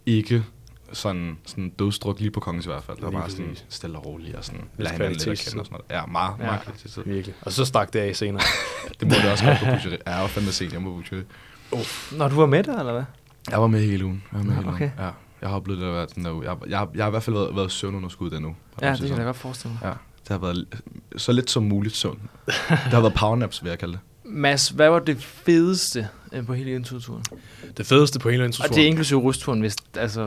ikke sådan, sådan dødstruk lige på kongens i hvert fald. Det var Lige bare sådan præcis. stille og roligt og sådan lade hinanden lidt at kende og sådan noget. Ja, meget, Ja. meget kvalitetstid. Virkelig. Og så stak det af senere. Det må det også godt på Boucherie. Ja, jeg var fandme sent hjemme på Boucherie. Når du var med der, eller hvad? Jeg var med hele ugen. Jeg var med hele okay. ugen. Ja. Jeg har oplevet det at være den der uge. Jeg, jeg, jeg har i hvert fald været, været søvnunderskud den uge. Ja, det kan jeg godt forestille mig. Ja, det har været så lidt som muligt søvn. Det har været powernaps, vil jeg kalde det. Mads, hvad var det fedeste øh, på hele introturen? det fedeste på hele Og introturen. det er inklusive rusturen, hvis, altså,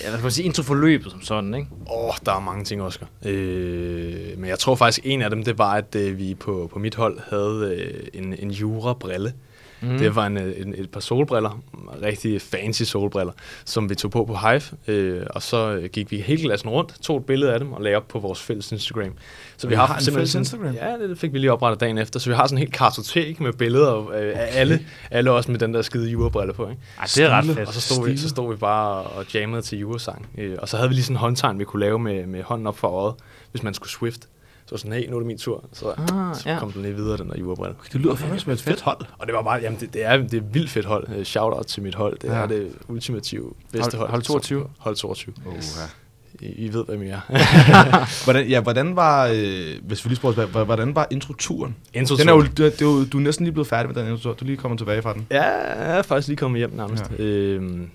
eller skal man sige introforløbet som sådan, ikke? Åh, oh, der er mange ting, Oscar. Øh, men jeg tror faktisk, en af dem, det var, at øh, vi på, på mit hold havde øh, en, en jura-brille. Mm. Det var en, øh, en, et par solbriller, rigtig fancy solbriller, som vi tog på på Hive. Øh, og så øh, gik vi hele klassen rundt, tog et billede af dem og lagde op på vores fælles Instagram. Så I har har en simpelthen fælles Instagram? Ja, det fik vi lige oprettet dagen efter. Så vi har sådan en helt kartotek med billeder øh, af alle, alle også med den der skide jura-brille på. Ikke? Ej, det er ret fedt. Og så stod, vi, så stod vi bare og jammede til jurasang. Øh, og så havde vi lige sådan en håndtegn, vi kunne lave med, med hånden op for øjet, hvis man skulle swift. Så var sådan, hey, nu er det min tur. Så, Ah, så ja. kom den lige videre, den der jurabrille. Det lyder fandme som et fedt hold. Og det var bare, jamen det, det, er, det er et vildt fedt hold. Øh, Shout-out til mit hold. Det Ja. er det ultimative bedste Hold- hold. hold 22. Hold 22. Oh, ja. I, I ved, hvad er. Hvordan, ja, hvordan var, øh, hvis vi lige spørger, hvordan var introturen? Intro Den er jo, det, det er jo, du er næsten lige blevet færdig med den introtur. Du er lige kommet tilbage fra den. Ja, jeg er faktisk lige kommet hjem nærmest. Ja. Øhm,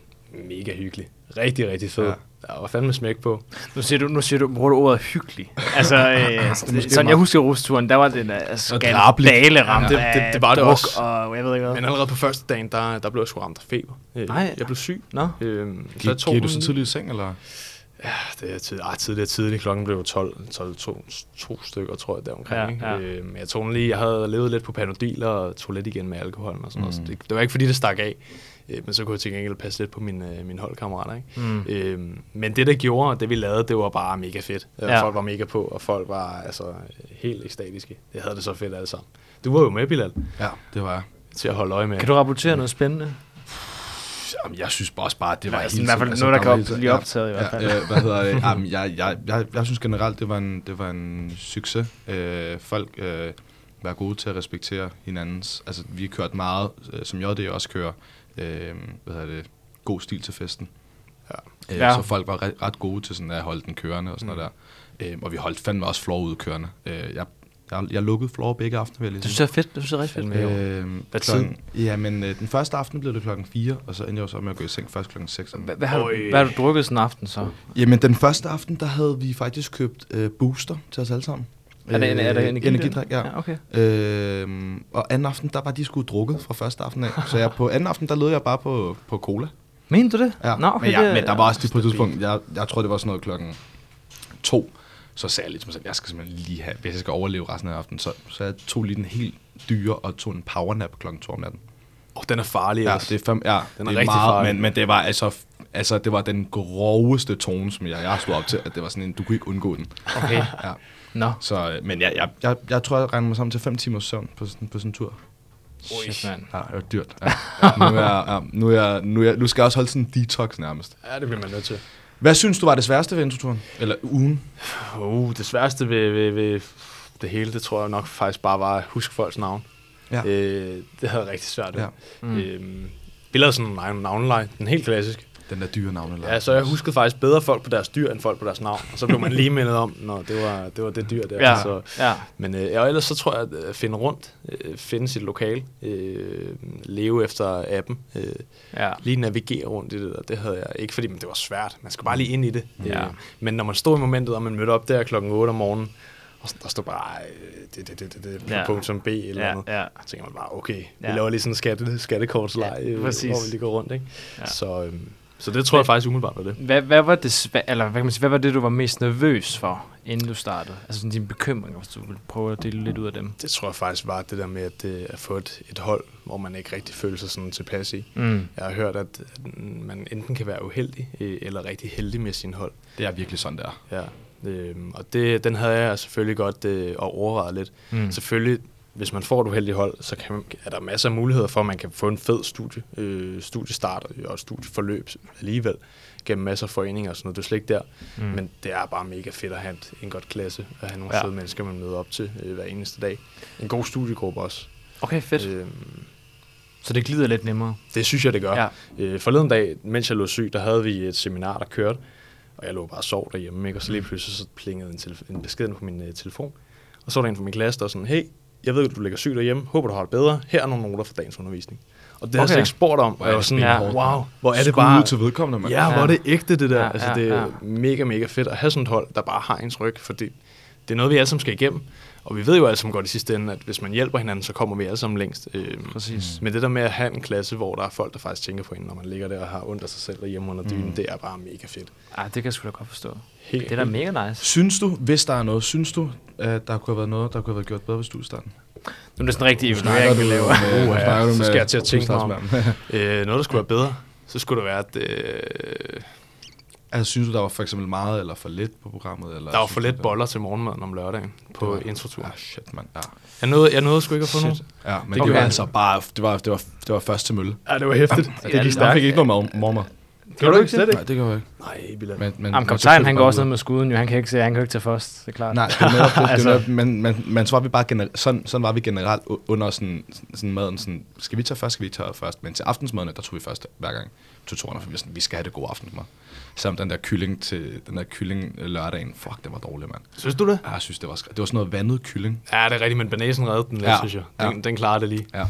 mega hyggelig. Rigtig, rigtig fed. Ja. Der var fandme smæk på. Nu siger du, nu siger du, bruger du ordet hyggelig. Altså, øh, sådan, sådan jeg husker rusturen, der var den uh, drabeligt. skandale ramt Ja, det- det- det var det også. Og jeg ved ikke hvad. Men allerede på første dagen, der, der blev jeg sgu ramt af feber. Øh, Nej. Jeg blev syg. Nå, Øhm, Gik, tog gik du så tidligt i seng, eller? Ja, det er tid, ah, tidligt, tidligt. Klokken blev 12, 12 to, to stykker, tror jeg, deromkring. Ja, ikke? ja. Øh, men jeg tog den lige, jeg havde levet lidt på Panodil og tog lidt igen med alkohol og sådan mm. noget. Så Mm. det, det, var ikke fordi, det stak af. Øh, men så kunne jeg til gengæld passe lidt på mine, øh, mine holdkammerater. Ikke? mm. Øh, men det, der gjorde, og det vi lavede, det var bare mega fedt. Ja. Ja. Folk var mega på, og folk var altså helt ekstatiske. Det havde det så fedt alle sammen. Du var jo med, Bilal, Ja, det var jeg. til at holde øje med. kan du rapportere noget spændende? Jamen, jeg synes bare også bare, at det var Altså, helt i hvert fald altså, noget, der kan helt- blive optaget i hvert fald. Ja, øh, hvad hedder det? Jamen, jeg, jeg, jeg, jeg synes generelt, det var en, det var en succes. Øh, folk øh, var gode til at respektere hinandens. Altså, vi har kørt meget, øh, som JD også kører, øh, hvad hedder det, god stil til festen. Ja. Øh, Ja. Så folk var ret, ret gode til sådan at holde den kørende og sådan mm. noget der. Øh, og vi holdt fandme også floor ud kørende. Øh, jeg, jeg, jeg lukkede floor begge aftener, vil jeg lige Det synes jeg er fedt. Det synes jeg er rigtig fedt. Fandme. Øh, Hvad klokken, ja, men øh, den første aften blev det klokken 4, og så endte jeg jo så med at gå i seng først klokken 6. Hvad, hvad, har, du, hvad har du drukket sådan en aften så? Jamen, den første aften, der havde vi faktisk købt øh, booster til os alle sammen. Er det, er det Øh, energidrik? energidrik? ja. ja okay. Øhm, og anden aften, der var de sgu drukket fra første aften af. Så jeg, på anden aften, der lød jeg bare på, på cola. Mener du det? Ja. Nå, okay, men, jeg, det- men der var også det på et tidspunkt, jeg, jeg tror, det var sådan noget klokken to. Så sagde jeg lidt til mig selv, jeg skal simpelthen lige have, hvis jeg skal overleve resten af aftenen. Så, så jeg tog lige den helt dyre og tog en powernap klokken to om natten. Oh, den er farlig. Ja, altså. det er, fem, ja, Den er det er rigtig meget, farlig. men, men det var altså, altså, det var den groveste tone, som jeg, jeg stod op til, at det var sådan en, du kunne ikke undgå den. Okay. Ja. Nå. Så, øh, men jeg, jeg, jeg, jeg tror, jeg regner mig sammen til 5 timers søvn på sådan, på sådan en tur. Shit, mand. Ja, det var dyrt. Ja. Ja, nu, er ja, nu, er nu, er nu skal jeg også holde sådan en detox nærmest. Ja, det bliver man nødt til. Hvad synes du var det sværeste ved introturen? Eller ugen? Uh, det sværeste ved, ved, ved det hele, det tror jeg nok faktisk bare var at huske folks navn. Ja. Øh, det havde jeg rigtig svært ved. Ja. Mm. Øhm, vi lavede sådan en navn- navnelej, den helt klassisk. Den der dyre navn. Eller? Ja, så jeg huskede faktisk bedre folk på deres dyr, end folk på deres navn. Og så blev man lige mindet om, når det var det, var det dyr der. Ja. Så, Ja. men øh, ja, og ellers så tror jeg, at finde rundt, øh, finde sit lokale, øh, leve efter appen, øh, Ja. lige navigere rundt i det der, det havde jeg ikke, fordi men det var svært. Man skal bare lige ind i det. Ja. Øh, men når man stod i momentet, og man mødte op der klokken 8 om morgenen, og der stod bare, øh, det, det, det, det, det, Ja. punkt som B eller Ja, andet. ja. Så tænker man bare, okay, vi Ja. laver lige sådan en skatte, skattekortslej, Ja, ja, præcis. hvor vi lige går rundt. Ikke? Ja. Så, øhm, så det tror jeg faktisk umiddelbart var det. Hvad, hvad, var det eller hvad, kan man sige, hvad var det, du var mest nervøs for, inden du startede? Altså sådan dine bekymringer, hvis du vil prøve at dele lidt ud af dem. Det tror jeg faktisk var det der med at, øh, at få et, et hold, hvor man ikke rigtig føler sig sådan tilpas i. Mm. Jeg har hørt, at at man enten kan være uheldig eller rigtig heldig med sin hold. Det er virkelig sådan, der. Ja. Øhm, og det, den havde jeg selvfølgelig godt øh, og overvejet lidt. Mm. Selvfølgelig hvis man får et uheldigt hold, så kan man, er der masser af muligheder for, at man kan få en fed studie, øh, studiestart og et studieforløb alligevel, gennem masser af foreninger og sådan noget. Det er slet ikke der. Mm. Men det er bare mega fedt at have en, godt klasse, at have nogle ja. Fede mennesker, man møder op til øh, hver eneste dag. En god studiegruppe også. Okay, fedt. Øh, Så det glider lidt nemmere. det synes jeg, det gør. Ja. Øh, forleden dag, mens jeg lå syg, der havde vi et seminar, der kørte, og jeg lå bare og sov derhjemme, ikke? og så lige pludselig så plingede en, en besked på min uh, telefon, og så var der en fra min klasse, der var sådan, hey, jeg ved, at du ligger syg derhjemme, håber du har det bedre, her er nogle noter fra dagens undervisning. Og det har jeg Okay. slet ikke spurgt om, og jeg var sådan, Ja. wow, hvor er det bare... ud til vedkommende, mand. Ja, hvor er det ægte, det der. Ja, altså, det er ja. mega, mega fedt at have sådan et hold, der bare har ens ryg, for det, det er noget, vi alle sammen skal igennem. Og vi ved jo alle sammen godt i sidste ende, at hvis man hjælper hinanden, så kommer vi alle sammen længst. Øhm, Præcis. Men det der med at have en klasse, hvor der er folk, der faktisk tænker på en, når man ligger der og har ondt af sig selv derhjemme under dynen, Mm. det er bare mega fedt. Ej, det kan jeg sgu da godt forstå. Helt, Det er da mega nice. Synes du, hvis der er noget, synes du, at der kunne have været noget, der kunne have været gjort bedre ved studiestarten? Nu er det sådan en rigtig evaluering, vi laver. med- Uh, ja, så skal jeg til at tænke mig om. Øh, noget, der skulle være bedre, så skulle det være, at øh, altså, synes du, der var for eksempel meget eller for lidt på programmet? Eller der var for du, lidt der- boller til morgenmaden om lørdagen på var- introtur. Ah, shit, mand. Ja. Jeg nåede, jeg nåede sgu ikke at få nogen. Shit. Ja, men Det det, var altså bare, det var, det var, det var først til mølle. Ja, det var hæftigt. Ja, det gik stærkt. Jeg fik ikke noget mad- mormor. Gjorde du ikke slet Nej, ikke? det gør jeg ikke. Nej, Bilal. Men, men, Jamen, men kaptajn, han går også ned med skuden, jo. Han kan ikke se, han kan ikke tage først, det er klart. Nej, det er netop det. Altså- altså. det er men, men, men så var vi bare generelt, sådan, sådan var vi generelt under sådan, sådan maden, sådan, skal vi tage først, skal vi tage først, men til aftensmaden, der tog vi først hver gang tutorerne, for vi, sådan, vi skal have det gode aftensmad. Selvom den der kylling til den der kylling øh, lørdagen, fuck, det var dårligt, mand. Synes du det? Ja, Jeg synes, det var, skr- det var sådan noget vandet kylling. Ja, det er rigtigt, men banæsen reddede den lidt, Ja, synes jeg. Den, ja. den klarer det lige. Ja.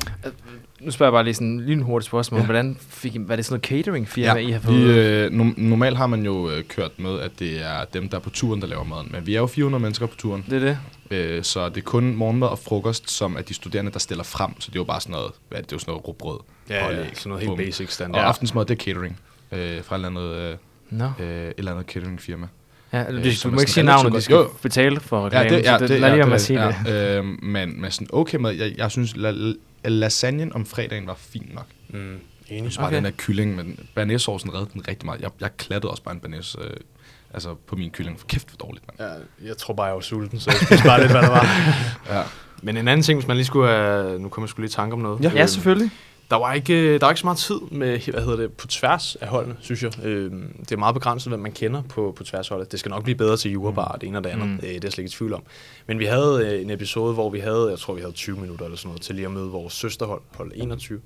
Nu spørger jeg bare lige sådan lige en hurtigt spørgsmål. Ja. Hvordan fik I, var det sådan noget catering firma, I har fået? vi, øh, no, normalt har man jo øh, kørt med, at det er dem, der er på turen, der laver maden. Men vi er jo 400 mennesker på turen, Det er det. øh, så det er kun morgenmad og frokost, som er de studerende, der stiller frem. Så det er jo bare sådan noget, hvad er det, det er jo sådan noget rugbrød. Ja, og ja, sådan noget helt basic Og standard. ja. aftensmad, det er catering øh, fra et eller andet, øh, Nå. øh, et eller andet cateringfirma. Ja, øh, du, som du må ikke sige navnet, de skal jo. betale for Ja, reklamen. det, ja, så det, lad ja, lige det, være med er at sige det. ja, øh, men med sådan okay mad, jeg, jeg synes, la, la, lasagnen om fredagen var fin nok. Mm, enig. Jeg synes bare, Okay. den der kylling, men banæssaucen reddede den rigtig meget. Jeg, jeg klattede også bare en banæs øh, altså på min kylling. For kæft, hvor dårligt, mand. Ja, jeg tror bare, jeg var sulten, så jeg spiste bare lidt, hvad der var. Ja. Men en anden ting, hvis man lige skulle have... Nu kommer jeg skulle lige i tanke om noget. Ja. Ja, selvfølgelig. Der var, ikke, der var ikke så meget tid med, hvad hedder det, på tværs af holdene, synes jeg. Øhm, det er meget begrænset, hvem man kender på, på tværs af holdet. Det skal nok blive bedre til jurabar, og det ene og det andet. Mm. Mm. Det er jeg slet ikke i tvivl om. Men vi havde øh, en episode, hvor vi havde, jeg tror vi havde 20 minutter eller sådan noget, til lige at møde vores søsterhold, hold 21.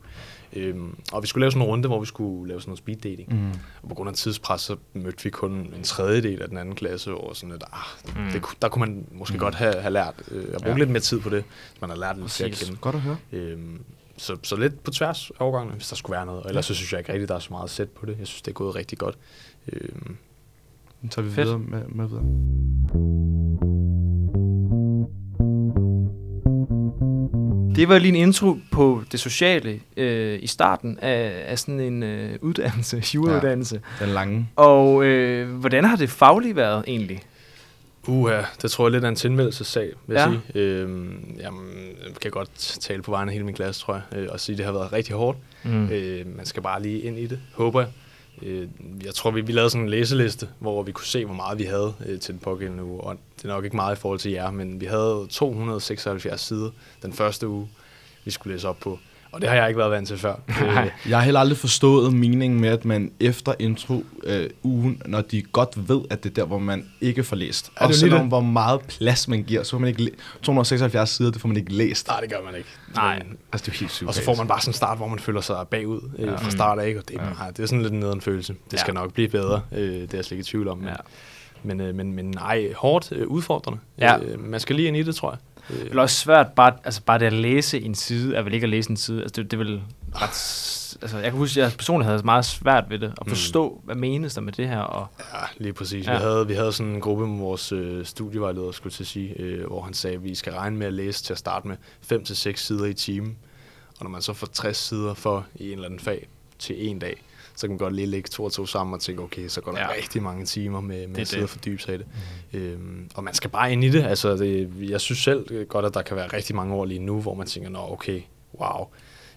Øhm, og vi skulle lave sådan en runde, hvor vi skulle lave sådan noget speed dating. Mm. Og på grund af tidspres, så mødte vi kun en tredjedel af den anden klasse, og sådan lidt, ah, Mm. mm. det, der kunne man måske Mm. mm. godt have, have lært, øh, at bruge Ja. lidt mere tid på det, man har lært lidt at kende. Godt at høre. Øhm, så, så lidt på tværs af overgangene, hvis der skulle være noget. Og ellers så synes jeg ikke rigtigt, der er så meget sæt på det. Jeg synes, det er gået rigtig godt. Øhm, Nu tager vi Fedt. videre med, med videre. Det var lige en intro på det sociale øh, i starten af, af sådan en øh, uddannelse, jurauddannelse. Den lange. Og øh, hvordan har det fagligt været egentlig? Uha, det tror jeg lidt er en tilmeldelsessag, vil Ja. jeg sige. Øhm, jamen, jeg kan godt tale på vegne af hele min klasse, tror jeg, øh, og sige, at det har været rigtig hårdt. Mm. Øh, man skal bare lige ind i det, håber jeg. Øh, jeg tror, vi, vi lavede sådan en læseliste, hvor vi kunne se, hvor meget vi havde øh, til den pågældende uge. Og det er nok ikke meget i forhold til jer, men vi havde 276 sider den første uge, vi skulle læse op på. Og det har jeg ikke været vant til før. Nej. Jeg har heller aldrig forstået meningen med, at man efter intro øh, ugen, når de godt ved, at det er der, hvor man ikke får læst. Er og selvom det. hvor meget plads man giver, så får man ikke læ- 276 sider, det får man ikke læst. nej, det gør man ikke. Nej. Men- Altså, det er jo helt sygt. Og så får man bare sådan en start, hvor man føler sig bagud øh, Ja. fra start af, ikke? og det, er, Ja. ja. det er sådan lidt en nederen følelse. Det skal Ja. nok blive bedre, øh, det er jeg slet ikke i tvivl om. Men, Ja. men, øh, men, men nej, hårdt øh, udfordrende. Ja. Øh, man skal lige ind i det, tror jeg. Øh, Det er også svært bare, altså bare det at læse en side, er vel ikke at læse en side. Altså det, det er vel ret... Altså jeg kan huske, at jeg personligt havde meget svært ved det. At Mm. forstå, hvad menes der med det her. Og, Ja, lige præcis. Ja. Vi, havde, vi havde sådan en gruppe med vores øh, studievejleder, skulle til at sige, øh, hvor han sagde, at vi skal regne med at læse til at starte med 5-6 sider i timen. Og når man så får 60 sider for i en eller anden fag til en dag, så kan man godt lige lægge to og to sammen og tænke, okay, så går der Ja. rigtig mange timer med, Det med at sidde det. og fordybe sig i det. Mm. Øhm, og man skal bare ind i det. Altså, det, jeg synes selv øh, godt, at der kan være rigtig mange år lige nu, hvor man tænker, nå okay, wow,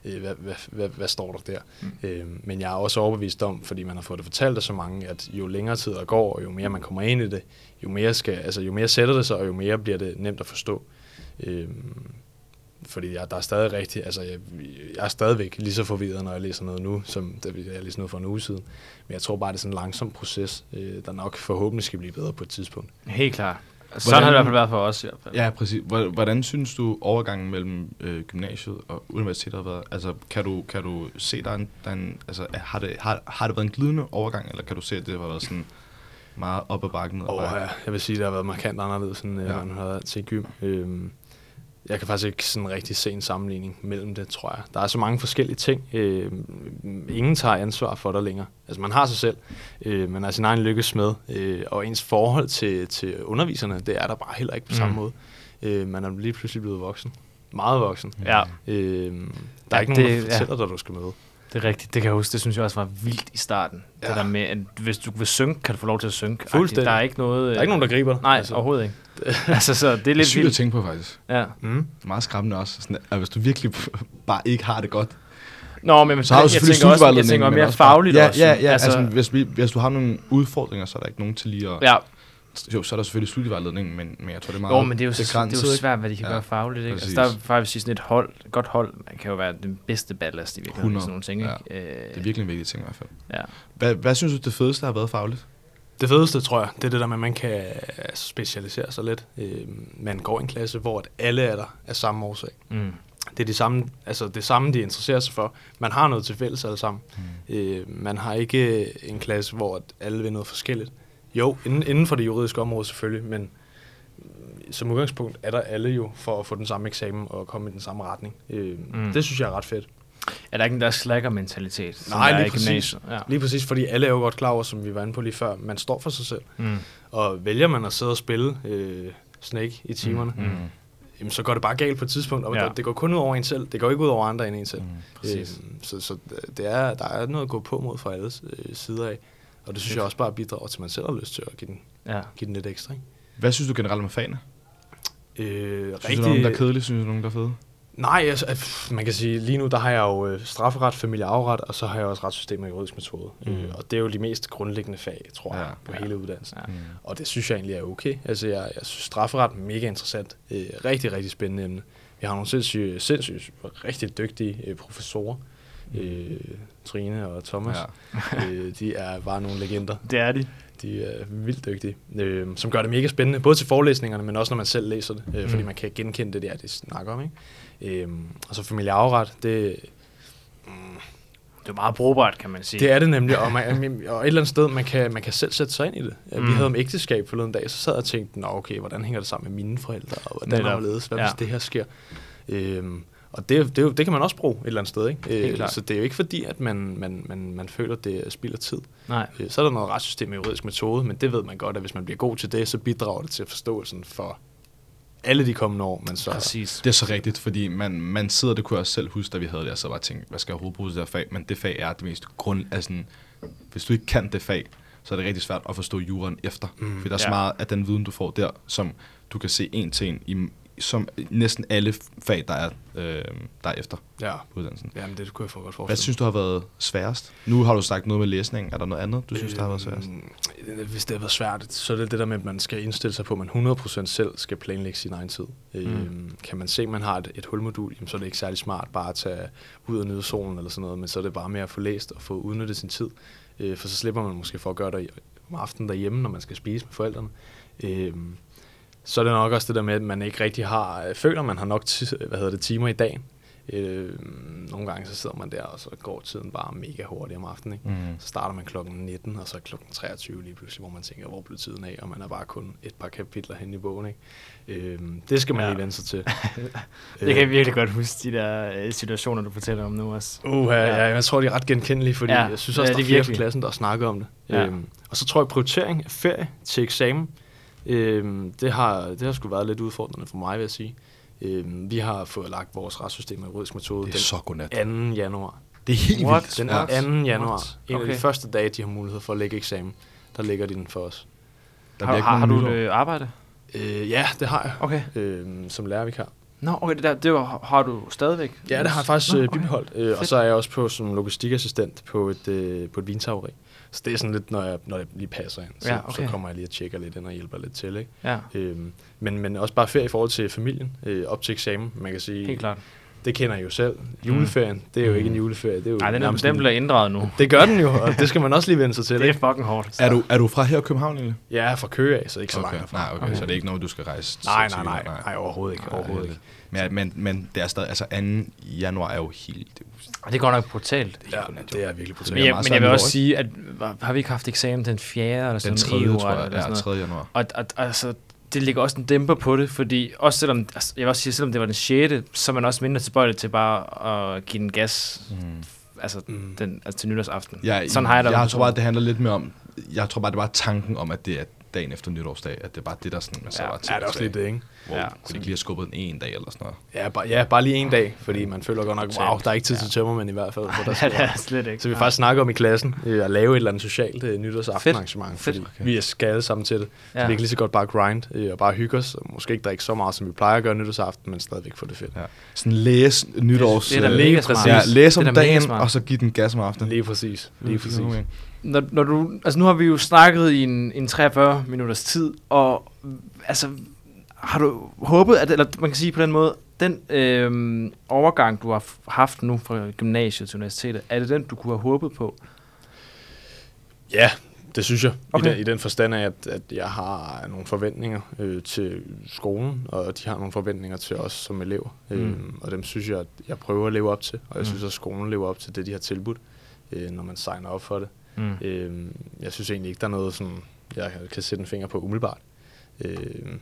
øh, hvad, hvad, hvad, hvad står der der? Mm. Øhm, men jeg er også overbevist om, fordi man har fået det fortalt af så mange, at jo længere tid der går, og jo mere man kommer ind i det, jo mere, skal, altså, jo mere sætter det sig, og jo mere bliver det nemt at forstå. Øhm, fordi jeg, der er stadig rigtig, altså jeg, jeg er stadigvæk lige så forvirret, når jeg læser noget nu, som da vi- jeg læste noget for en uge siden. Men jeg tror bare, det er sådan en langsom proces, øh, der nok forhåbentlig skal blive bedre på et tidspunkt. Helt klart. Sådan Hvordan- har det i hvert fald været for os i hvert fald. Ja, præcis. Hvor- Hvordan synes du overgangen mellem øh, gymnasiet og universitetet har været? Altså, kan du, kan du se, der er en, der er en altså, har, det, har, har det været en glidende overgang, eller kan du se, at det har været sådan meget op ad bakken? Og bakken? ja, jeg vil sige, at det har været markant anderledes, end Ja. ja. man har været til gym. Øhm, jeg kan faktisk ikke sådan rigtig se en sammenligning mellem det, tror jeg. Der er så mange forskellige ting. Øhm, ingen tager ansvar for dig længere. Altså man har sig selv, øh, man er sin egen lykkes med, øh, og ens forhold til, til underviserne, det er der bare heller ikke på samme Mm. måde. Øh, man er lige pludselig blevet voksen. Meget voksen. Ja, Øh, der Ja, er ikke nogen, det- der fortæller dig, du skal med. Det er rigtigt. Det kan jeg huske. Det synes jeg også var vildt i starten. Ja. Det der med, at hvis du vil synge, kan du få lov til at synge. Fuldstændig. Der er ikke noget... Der er ikke nogen, der griber dig. Nej, altså. overhovedet ikke. altså, så det er Det er lidt sygt at vildt. tænke på, faktisk. Ja. Mm. Meget skræmmende også. Sådan, at hvis du virkelig bare ikke har det godt, Nå, men så har jeg selvfølgelig tænker også, jeg tænker mere fagligt ja, også. Ja, ja, altså, altså hvis, vi, hvis du har nogle udfordringer, så er der ikke nogen til lige at... ja. Jo, så er der selvfølgelig studievejledning, men, men jeg tror, det er meget Jo, men det er jo, det er jo svært, hvad de kan Ja, gøre fagligt. Ikke? Altså, præcis. der er faktisk sådan et hold, et godt hold, man kan jo være den bedste ballast i virkeligheden. 100, Sådan nogle ting, ikke? Øh, Det er virkelig en vigtig ting i hvert fald. Ja. Hvad, hvad synes du, det fedeste har været fagligt? Det fedeste, tror jeg, det er det der med, at man kan specialisere sig lidt. Øh, man går i en klasse, hvor at alle er der af samme årsag. Mm. Det er det samme, altså det samme, de interesserer sig for. Man har noget til fælles alle sammen. Mm. Øh, man har ikke en klasse, hvor at alle vil noget forskelligt. Jo, inden, inden for det juridiske område selvfølgelig, men som udgangspunkt er der alle jo for at få den samme eksamen og komme i den samme retning. Øh, Mm. Det synes jeg er ret fedt. Er der ikke en der slacker-mentalitet, Nej, lige præcis. Ja. Lige præcis, fordi alle er jo godt klar over, som vi var inde på lige før, man står for sig selv. Mm. Og vælger man at sidde og spille øh, Snake i timerne, Mm. mm. jamen, så går det bare galt på et tidspunkt, og Ja. det går kun ud over en selv. Det går ikke ud over andre end en selv. Mm. Præcis. Øhm, så så det er, der er noget at gå på mod fra alle øh, sider af. Og det synes Fedt. jeg også bare bidrager til, at man selv har lyst til at give den, Ja. give den lidt ekstra. Ikke? Hvad synes du generelt om fagene? Øh, Synes du, der er nogen, der er kedelige? Synes du, nogen, der er fede? Nej, altså, øh, man kan sige, lige nu der har jeg jo øh, strafferet, familieafret, og så har jeg også retssystem og juridisk metode. Mm. Mm. Øh, og det er jo de mest grundlæggende fag, tror jeg, Ja. på Ja. hele uddannelsen. Ja. Mm. Og det synes jeg egentlig er okay. Altså, jeg, jeg synes strafferet er mega interessant. Øh, rigtig, rigtig spændende emne. Vi har nogle sindssygt, sindssygt rigtig dygtige øh, professorer. Øh, Trine og Thomas. Ja. øh, de er bare nogle legender. Det er de. De er vildt dygtige. Øh, som gør det mega spændende, både til forelæsningerne, men også når man selv læser det. Øh, Mm. fordi man kan genkende det der, de snakker om. Ikke? Øh, og så familieafret, det, Det er meget brugbart, kan man sige. det er det nemlig, og, man, og et eller andet sted, man kan, man kan selv sætte sig ind i det. Mm. Mm. Vi havde om ægteskab forleden dag, så sad jeg og tænkte, Nå, okay, hvordan hænger det sammen med mine forældre, og hvordan er det, hvad Ja. hvis det her sker? Øhm, og det, det, det kan man også bruge et eller andet sted, ikke? Øh, så det er jo ikke fordi, at man, man, man, man føler, at det er spild af tid. Nej. Øh, Så er der noget retssystem og juridisk metode, men det ved man godt, at hvis man bliver god til det, så bidrager det til forståelsen for alle de kommende år, men så... Præcis. Det er så rigtigt, fordi man, man sidder, det kunne jeg også selv huske, da vi havde det, og så bare tænkte, hvad skal jeg overhovedet bruge til det her fag? Men det fag er det mest grund... Altså, hvis du ikke kan det fag, så er det rigtig svært at forstå juraen efter. Mm, fordi der er så ja. meget af den viden, du får der, som du kan se en til en i som næsten alle fag, der er, øh, der er efter Ja, på uddannelsen. jamen det kunne jeg få godt forestille Hvad synes du har været sværest? Nu har du sagt noget med læsning. Er der noget andet, du synes, der har været sværest? Øh, Hvis det har været svært, så er det det der med, at man skal indstille sig på, at man 100% selv skal planlægge sin egen tid. Mm. Øhm, kan man se, at man har et, et hulmodul, jamen, så er det ikke særlig smart bare at tage ud og nyde solen eller sådan noget, men så er det bare med at få læst og få udnyttet sin tid. Øh, for så slipper man måske for at gøre det om aftenen derhjemme, når man skal spise med forældrene. Øhm, så er det nok også det der med, at man ikke rigtig har, øh, føler, man har nok hvad hedder det, timer i dagen. Øh, nogle gange så sidder man der, og så går tiden bare mega hurtigt om aftenen. Ikke? Mm. Så starter man klokken 19, og så klokken 23 lige pludselig, hvor man tænker, hvor blev tiden af, og man er bare kun et par kapitler hen i bogen. Ikke? Øhm, det skal man Ja. ja. lige vende sig til. Det kan jeg virkelig godt huske, de der øh, situationer, du fortæller om nu også. Uh, ja, ja, jeg tror, de er ret genkendelige, fordi Ja, ja, jeg synes ja, også, det der er er flere virkelig. i klassen, der har snakket om det. Ja. Øhm, og så tror jeg, prioritering af ferie til eksamen, øhm, det, har, det har sgu været lidt udfordrende for mig, vil jeg sige. Øhm, vi har fået lagt vores retssystem og juridisk metode Det er så godnat. den 2. januar. Det er helt What? vildt. Den er 2. januar. What? En af Okay. de første dage, de har mulighed for at lægge eksamen, der ligger de den for os. Der Har, har, har du øh, arbejde? Øh, ja, det har jeg. Okay. øh, som lærervikar. Nå, okay, det, der, det var, har du stadigvæk? Ja, det har jeg faktisk Nå, Nå, okay. bibeholdt. Øh, og så er jeg også på som logistikassistent på et, øh, på et vintageri. Så det er sådan lidt, når, jeg, når det lige passer ind. Så, Ja, okay. så kommer jeg lige og tjekker lidt ind og hjælper lidt til. Ikke? Ja, Øhm, men, men også bare ferie i forhold til familien, øh, op til eksamen. Man kan sige, helt klart. Det kender jeg jo selv. Juleferien, det er jo ikke en juleferie. Det er jo Nej, den, er, nærmest den en- bliver inddraget nu. Det gør den jo, og det skal man også lige vende sig til. Det er fucking hårdt. Er du, er du fra her i København egentlig? Er fra Køge af, så ikke så okay. langt herfra. Nej, okay. okay. Så det er ikke noget, du skal rejse til- Nej, nej, nej, Jylland? nej, overhovedet ikke. Nej, Overhovedet ikke. Men, men, men det er stadig, altså 2. januar er jo helt... Det er Og det går nok brutalt. Ja, det er virkelig Det brutalt. Men jeg, men jeg vil også sige, at har vi ikke haft eksamen den 4. eller sådan den noget 3. EU tror jeg. Ja, noget? 3. januar. Og, og altså, det ligger også en dæmper på det, fordi også selvom, altså, jeg vil også sige, selvom det var den 6., så er man også mindre tilbøjelig til bare at give den gas Mm. altså, Mm. den, altså til nytårsaften. Ja, Sådan har jeg jeg også. tror bare, det handler lidt mere om... Jeg tror bare, det var tanken om, at det er dagen efter nytårsdag, at det er bare det, der sådan, man så Ja. var til. Ja, det er også lidt det, ikke? Hvor Ja. kunne de ikke lige have skubbet den en dag eller sådan noget? Ja, bare, ja, bare lige en dag, fordi man føler godt nok, wow, der er ikke tid til Ja. tømmermænd i hvert fald. Hvor der ja, det er slet ikke. Så vi faktisk snakker om i klassen øh, at lave et eller andet socialt øh, nytårsaftenarrangement, Fedt. fordi Okay. vi skal alle sammen til det. Så Ja. vi kan lige så godt bare grind øh, og bare hygge os, og måske ikke drikke så meget, som vi plejer at gøre nytårsaften, men stadigvæk få det fedt. Ja. Sådan læse nytårs... det er da øh, mega smart. Ja, læse Det er om dagen, og så give den gas om aftenen. Lige præcis. Lige Det er præcis. Når, når du, altså nu har vi jo snakket i en, en 43 minutters tid, og altså, har du håbet, at, eller man kan sige på den måde, den øhm, overgang, du har haft nu fra gymnasiet til universitetet, er det den, du kunne have håbet på? Ja, det synes jeg. Okay. I, den, I den forstand af, at, at jeg har nogle forventninger øh, til skolen, og de har nogle forventninger til os som elever. Mm. Mm. Øhm, og dem synes jeg, at jeg prøver at leve op til, og jeg Mm. synes, at skolen lever op til det, de har tilbudt, øh, når man signer op for det. Mm. Øhm, jeg synes egentlig ikke, der er noget, som jeg kan sætte en finger på umiddelbart. Øhm,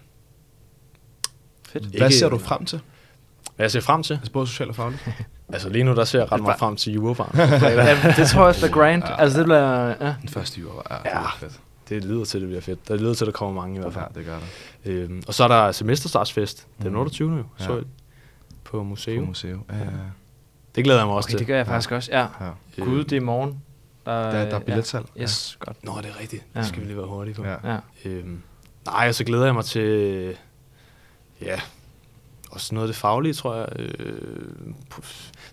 Fedt. Hvad Ikke- ser du frem til? hvad jeg ser frem til? Altså både socialt og fagligt? Altså lige nu, der ser jeg ret meget frem til jurebarn. ja, det tror jeg også bliver grind. Ja. Altså det bliver, ja. Den første jura Ja. ja. fedt. det lyder til, at det bliver fedt. Det lyder til, at der kommer mange i hvert fald. Ja, det gør det. Øhm, og så er der semesterstartsfest. Den Mhm. 28. jo, Ja. så på På museum. museum. Ja, ja. Det glæder jeg mig også Okay, til. det gør jeg faktisk også, ja. ja. Gud, det er i morgen. Der, Der, der er billetsalg. Ja. Yes, godt. Nå, det er rigtigt. Ja. Det skal vi lige være hurtige på. Ja. Ja. Øhm, nej, og så glæder jeg mig til... Ja, også noget af det faglige, tror jeg. Øh,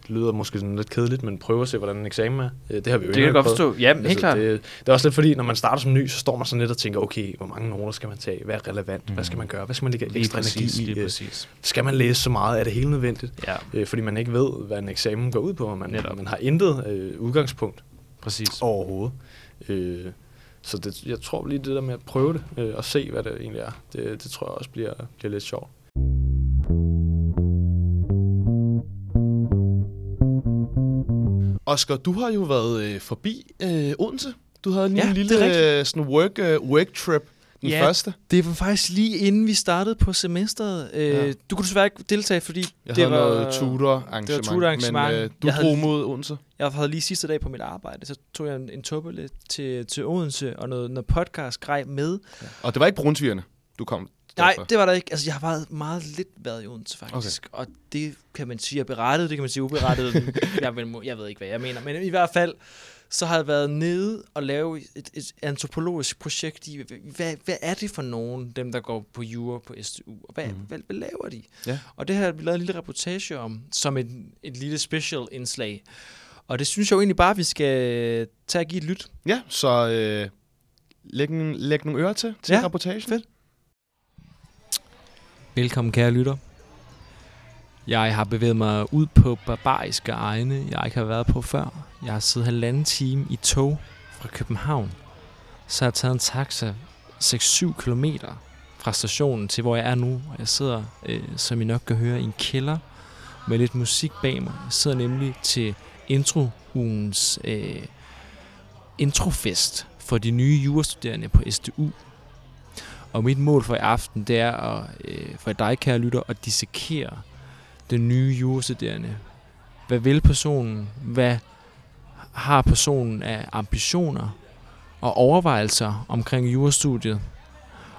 det lyder måske sådan lidt kedeligt, men prøve at se, hvordan en eksamen er. Øh, det har vi jo Det kan jeg godt forstå. Ja, helt klart. Det, det er også lidt fordi, når man starter som ny, så står man sådan lidt og tænker, okay, hvor mange noter skal man tage? Hvad er relevant? Hvad skal man gøre? Hvad skal man lægge Lige ekstra præcis, energi i? lige Øh, præcis. Skal man læse så meget? Er det helt nødvendigt? Ja, Øh, fordi man ikke ved, hvad en eksamen går ud på. og Man, Netop. man har intet øh, udgangspunkt præcis. overhovedet. Øh, så det, jeg tror lige det der med at prøve det øh, og se, hvad det egentlig er, det, det tror jeg også bliver, bliver lidt sjovt. Oscar, du har jo været øh, forbi øh, Odense. Du havde lige Ja, en lille øh, sådan work, øh, work trip. Den Ja. første. Det var faktisk lige inden vi startede på semesteret. Øh, Ja. Du kunne desværre ikke deltage, fordi Jeg det havde var, noget tutor-arrangement. det var tutor-arrangement. Men øh, du Jeg drog havde- mod Odense. Jeg havde lige sidste dag på mit arbejde, så tog jeg en, en tubbele til, til Odense og noget, noget podcast grej med. Og det var ikke brunsvigerne, du kom Nej, derfra. det var der ikke. Altså, jeg har været meget lidt været i Odense, faktisk. Okay. Og det kan man sige er berettet, det kan man sige uberettet. jeg, jeg ved ikke, hvad jeg mener. Men i hvert fald, så har jeg været nede og lave et, et antropologisk projekt i, hvad, hvad er det for nogen, dem der går på jura på STU, og hvad, mm. Hvad, hvad laver de? Ja. Og det har vi lavet en lille reportage om, som et, et lille special indslag. Og det synes jeg jo egentlig bare, vi skal tage og give et lyt. Ja, så øh, læg, en, læg nogle ører til, til Ja, reportagen. fedt. Velkommen, kære lytter. Jeg har bevæget mig ud på barbariske egne, jeg ikke har været på før. Jeg har siddet halvanden time i tog fra København. Så har taget en taxa 6-7 km fra stationen til, hvor jeg er nu. Og jeg sidder, øh, som I nok kan høre, i en kælder med lidt musik bag mig. Jeg sidder nemlig til introugens øh, introfest for de nye jurastuderende på SDU. Og mit mål for i aften, det er at, øh, for dig, kære lytter, at dissekere den nye jurastuderende. Hvad vil personen? Hvad har personen af ambitioner og overvejelser omkring jurastudiet?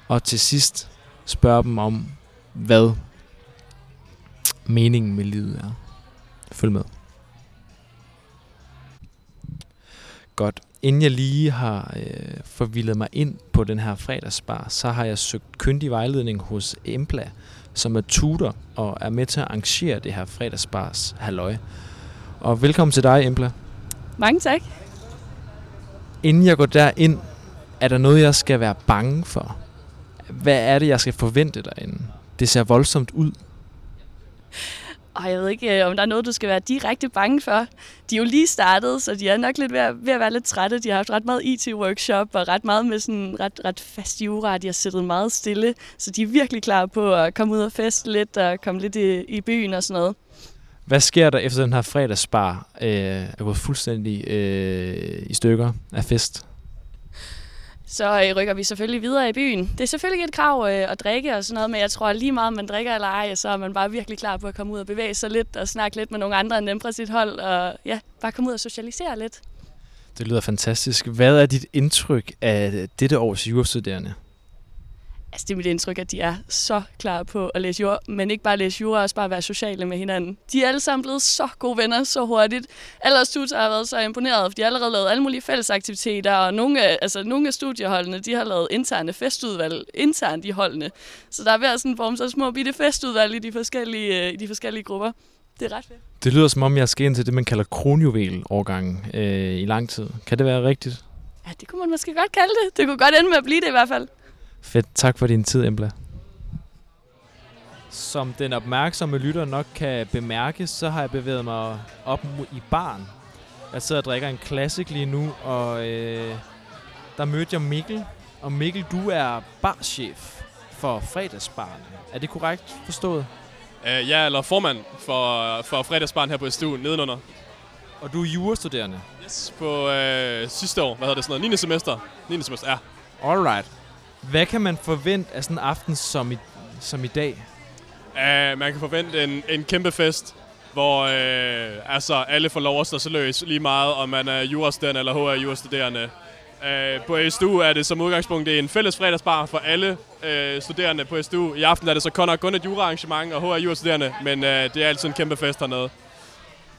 Og til sidst spørge dem om, hvad meningen med livet er. Følg med. Godt. Inden jeg lige har øh, forvildet mig ind på den her fredagsbar, så har jeg søgt kyndig vejledning hos Empla, som er tutor og er med til at arrangere det her fredagsbars halløj. Og velkommen til dig, Empla. Mange tak. Inden jeg går derind, er der noget, jeg skal være bange for? Hvad er det, jeg skal forvente derinde? Det ser voldsomt ud. Og jeg ved ikke, øh, om der er noget, du skal være direkte bange for. De er jo lige startet, så de er nok lidt ved at, ved at være lidt trætte. De har haft ret meget IT-workshop og ret meget med sådan ret, ret fast jura. De har siddet meget stille, så de er virkelig klar på at komme ud og feste lidt og komme lidt i, i byen og sådan noget. Hvad sker der efter den her fredagsbar øh, er gået fuldstændig øh, i stykker af fest? Så øh, rykker vi selvfølgelig videre i byen. Det er selvfølgelig et krav øh, at drikke og sådan noget, men jeg tror at lige meget, om man drikker eller ej, så er man bare virkelig klar på at komme ud og bevæge sig lidt og snakke lidt med nogle andre end dem fra sit hold, og ja, bare komme ud og socialisere lidt. Det lyder fantastisk. Hvad er dit indtryk af dette års jurastuderende? Altså, det er mit indtryk, at de er så klar på at læse jura, men ikke bare læse jura, også bare være sociale med hinanden. De er alle sammen blevet så gode venner så hurtigt. Alle os tutor har været så imponeret, for de har allerede lavet alle mulige fællesaktiviteter, og nogle af, altså, nogle af studieholdene, de har lavet interne festudvalg internt i holdene. Så der er ved at sådan forme så små bitte festudvalg i de forskellige, øh, i de forskellige grupper. Det er ret fedt. Det lyder som om, jeg skal ind til det, man kalder kronjuvel-årgangen øh, i lang tid. Kan det være rigtigt? Ja, det kunne man måske godt kalde det. Det kunne godt ende med at blive det i hvert fald. Fedt. Tak for din tid, Embla. Som den opmærksomme lytter nok kan bemærke, så har jeg bevæget mig op i baren. Jeg sidder og drikker en classic lige nu, og øh, der mødte jeg Mikkel. Og Mikkel, du er barchef for fredagsbaren. Er det korrekt forstået? Uh, ja, eller formand for, for fredagsbaren her på SDU nedenunder. Og du er jurastuderende? Yes, på øh, sidste år. Hvad hedder det sådan noget? 9. semester. 9. semester, ja. Alright. Hvad kan man forvente af sådan en aften som i, som i dag? Uh, man kan forvente en, en kæmpe fest, hvor uh, altså, alle får lov at stå så løs lige meget, om man er jurastuderende eller HR jurastuderende. Uh, på SDU er det som udgangspunkt det er en fælles fredagsbar for alle uh, studerende på SDU. I aften er det så kun, kun et juraarrangement og HR jurastuderende, men uh, det er altid en kæmpe fest hernede.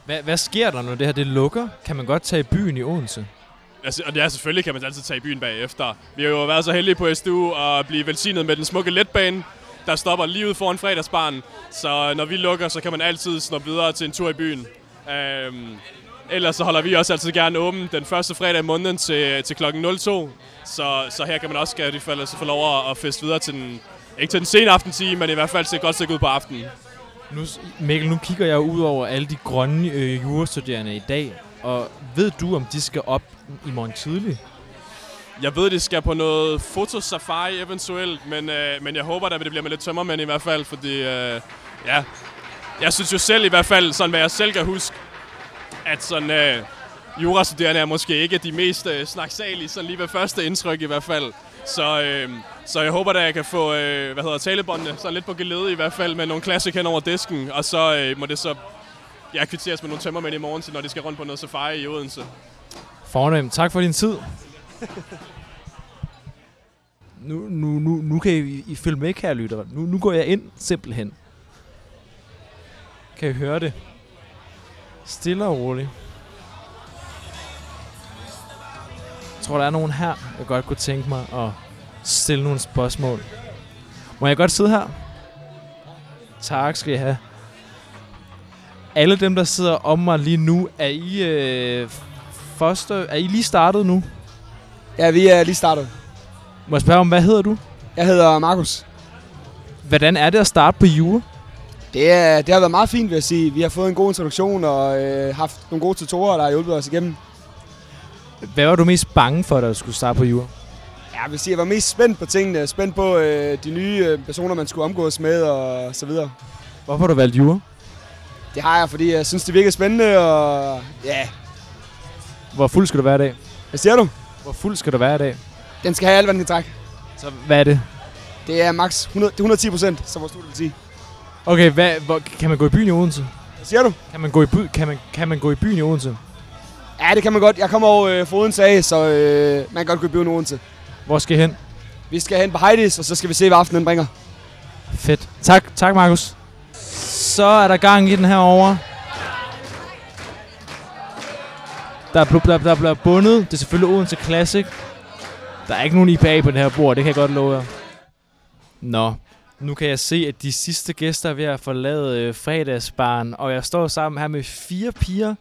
Hvad, hvad sker der, når det her det lukker? Kan man godt tage i byen i Odense? Altså, og ja, selvfølgelig kan man altid tage i byen bagefter. Vi har jo været så heldige på SDU at blive velsignet med den smukke letbane, der stopper lige ud foran fredagsbaren. Så når vi lukker, så kan man altid snoppe videre til en tur i byen. Øhm, ellers så holder vi også altid gerne åben den første fredag i måneden til, til klokken 02. Så, så her kan man også gerne fald altså, få lov at feste videre til den, ikke til den sene aftentime, men i hvert fald til godt stykke ud på aftenen. Nu, Mikkel, nu kigger jeg ud over alle de grønne øh, jurastuderende i dag, og ved du, om de skal op i morgen tidlig? Jeg ved, de skal på noget fotosafari eventuelt, men, øh, men jeg håber at det bliver med lidt tømmermænd i hvert fald, fordi øh, ja, jeg synes jo selv i hvert fald, sådan hvad jeg selv kan huske, at sådan øh, jurastuderende er måske ikke de mest øh, snaksalige, sådan lige ved første indtryk i hvert fald. Så, øh, så jeg håber, at jeg kan få øh, hvad hedder, talebåndene sådan lidt på gelede i hvert fald med nogle klassik hen over disken, og så øh, må det så ja, kvitteres med nogle tømmermænd i morgen, til, når de skal rundt på noget safari i Odense. Fornemt. Tak for din tid. nu, nu, nu, nu kan I, I følge med, kære lytter. Nu, nu går jeg ind simpelthen. Kan I høre det? Stille og roligt. Jeg tror, der er nogen her, jeg godt kunne tænke mig at stille nogle spørgsmål. Må jeg godt sidde her? Tak skal I have. Alle dem, der sidder om mig lige nu, er I øh, første... Er I lige startet nu? Ja, vi er lige startet. Må jeg spørge om, hvad hedder du? Jeg hedder Markus. Hvordan er det at starte på jure? Det, er, det har været meget fint, vil jeg sige. Vi har fået en god introduktion og øh, haft nogle gode tutorer, der har hjulpet os igennem. Hvad var du mest bange for, da du skulle starte på jure? Ja, jeg vil sige, jeg var mest spændt på tingene. Spændt på øh, de nye øh, personer, man skulle omgås med og så videre. Hvorfor har du valgt jure? Det har jeg, fordi jeg synes, det virker spændende, og ja. Hvor fuld skal du være i dag? Hvad siger du? Hvor fuld skal du være i dag? Den skal have alt, hvad den kan trække. Så hvad er det? Det er max 100, det er 110 procent, som vores studie vil sige. Okay, hvad, hvor, kan man gå i byen i Odense? Hvad siger du? Kan man gå i, by, kan man, kan man gå i byen i Odense? Ja, det kan man godt. Jeg kommer over øh, foden sag, så øh, man kan godt gå i byen i Odense. Hvor skal I hen? Vi skal hen på Heidis, og så skal vi se, hvad aftenen bringer. Fedt. Tak, tak Markus. Så er der gang i den her over. Der er, bl- der, der bliver bundet. Det er selvfølgelig Odense Classic. Der er ikke nogen IPA på det her bord, det kan jeg godt love jer. Nå, nu kan jeg se, at de sidste gæster er ved at forlade øh, fredagsbaren, og jeg står sammen her med fire piger.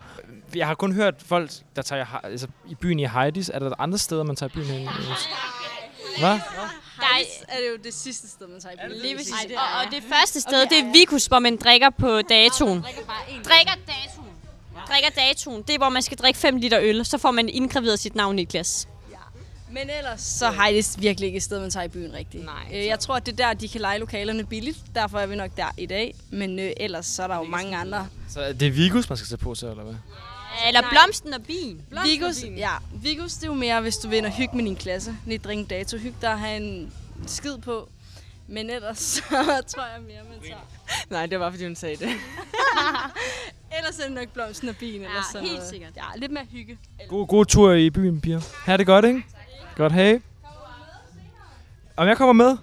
Jeg har kun hørt folk, der tager i- altså, i byen i Heidis. Er der andre steder, man tager i byen hen? Hvad? Der er det jo det sidste sted, man tager i byen. Lige præcis. Ej, det Og, er- og det første sted, det er Vikus, hvor man drikker på datoen. Drikker datoen. Drikker datoen. Det er, hvor man skal drikke 5 liter øl. Så får man indgraveret sit navn i et glas. Men ellers så har det virkelig ikke et sted, man tager i byen rigtigt. Nej. Øh, jeg tror, at det er der, de kan lege lokalerne billigt. Derfor er vi nok der i dag. Men øh, ellers så er der jo mange andre. Så er det Vigus, man skal tage på sig, eller hvad? Eller blomsten og bien. Vigus, ja, Vigus, det er jo mere, hvis du vil ind og hygge med din klasse. Lige drikke dato, hygge dig og have en skid på. Men ellers så tror jeg mere, man tager. Nej, det var fordi hun sagde det. Ellers er det nok blomsten og bien. Eller Ja, sådan helt noget. sikkert. Ja, lidt mere hygge. God, god tur i byen, piger. Ha' det godt, ikke? Godt, hej. Om jeg kommer med?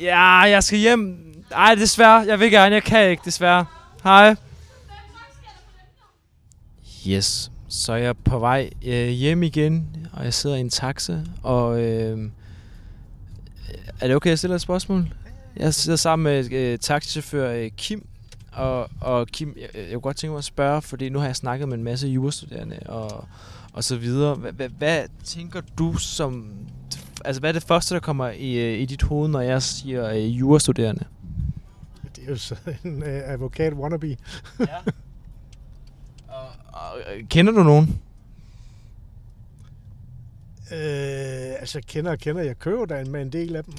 Ja, jeg skal hjem. Ej, desværre. Jeg vil gerne. Jeg kan ikke, desværre. Hej. Yes. Så er jeg på vej øh, hjem igen, og jeg sidder i en taxa, og øh, er det okay, jeg stiller et spørgsmål? Jeg sidder sammen med øh, taxichauffør øh, Kim, og, og Kim, jeg, jeg kunne godt tænke mig at spørge, fordi nu har jeg snakket med en masse jurastuderende og, og så videre. Hvad, hvad, hvad tænker du som... Altså, hvad er det første, der kommer i, øh, i dit hoved, når jeg siger øh, jurastuderende? Det er jo sådan en øh, advokat wannabe. Øh, kender du nogen? Øh, altså, kender og kender. Jeg kører da med en del af dem.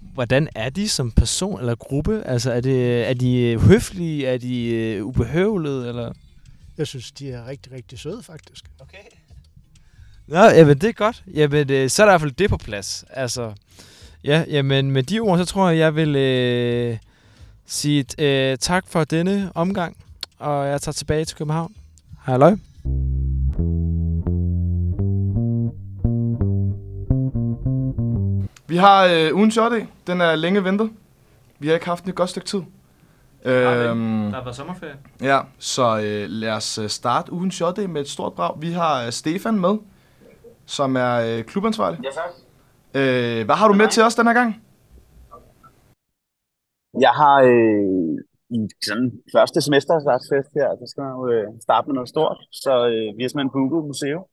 Hvordan er de som person eller gruppe? Altså, er, det, er de øh, høflige? Er de øh, ubehøvlede? Eller? Jeg synes, de er rigtig, rigtig søde, faktisk. Nå, jamen det er godt. Jamen, øh, så er der i hvert fald det på plads. Altså, ja, jamen med de ord, så tror jeg, jeg vil øh, sige øh, tak for denne omgang, og jeg tager tilbage til København. Halløj. Vi har øh, ugen shot Den er længe ventet. Vi har ikke haft den et godt stykke tid. Øhm, har været sommerferie. ja, så øh, lad os øh, starte ugen shot med et stort brag. Vi har øh, Stefan med, som er øh, klubansvarlig. Ja, tak. Øh, hvad har du med til os den her gang? Jeg har øh, i sådan første semesterstartsfest her, der skal man jo øh, starte med noget stort, så øh, vi har simpelthen booket museum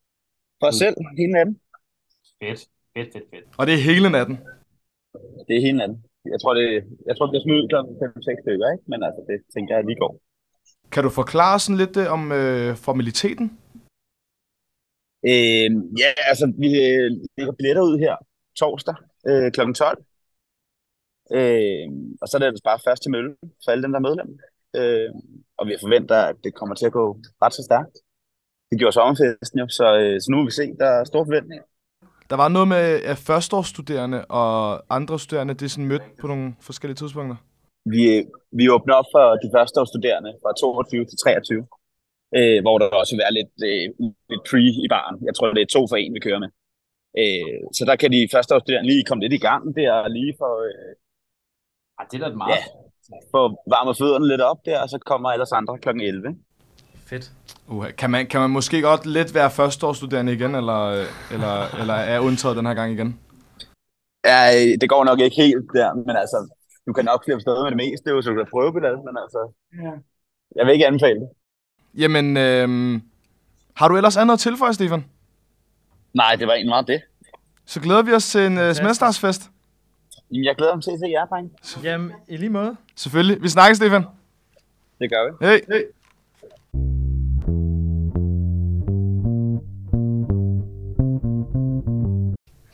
for os selv hele natten. Fedt, fedt, fedt, fedt. Og det er hele natten. Det er hele natten. Jeg tror, det, jeg tror, det bliver smidt klokken 5-6 stykker, ikke? men altså, det tænker jeg lige går. Kan du forklare sådan lidt øh, om øh, formaliteten? Øh, ja, altså, vi øh, lægger billetter ud her torsdag øh, kl. 12. Øh, og så er det ellers bare først til mølle for alle dem, der er medlem. Øh, og vi forventer, at det kommer til at gå ret så stærkt. Det gjorde sommerfesten jo, så, øh, så nu må vi se. Der er store forventninger. Der var noget med at førsteårsstuderende og andre studerende, det er sådan mødt på nogle forskellige tidspunkter. Vi, vi åbner op for de første studerende fra 22 til 23, øh, hvor der også vil være lidt, øh, lidt pre i baren. Jeg tror, det er to for en, vi kører med. Øh, så der kan de første studerende lige komme lidt i gang der, lige få, øh, Ah, det er da meget. ja, få varmet fødderne lidt op der, og så kommer ellers andre kl. 11. ikke? Fedt. Uh, kan, man, kan man måske godt lidt være førsteårsstuderende igen, eller, øh, eller, eller er undtaget den her gang igen? Ja, øh, det går nok ikke helt der, men altså, du kan nok slippe sted med det meste, jo, så du kan prøve på det, men altså, ja. jeg vil ikke anbefale det. Jamen, øh, har du ellers andet at tilføje, Stefan? Nej, det var egentlig meget det. Så glæder vi os til en uh, semestersfest. Jamen, Jeg glæder mig til at se jer, drenge. Jamen, i lige måde. Selvfølgelig. Vi snakkes, Stefan. Det gør vi. Hej. Hey.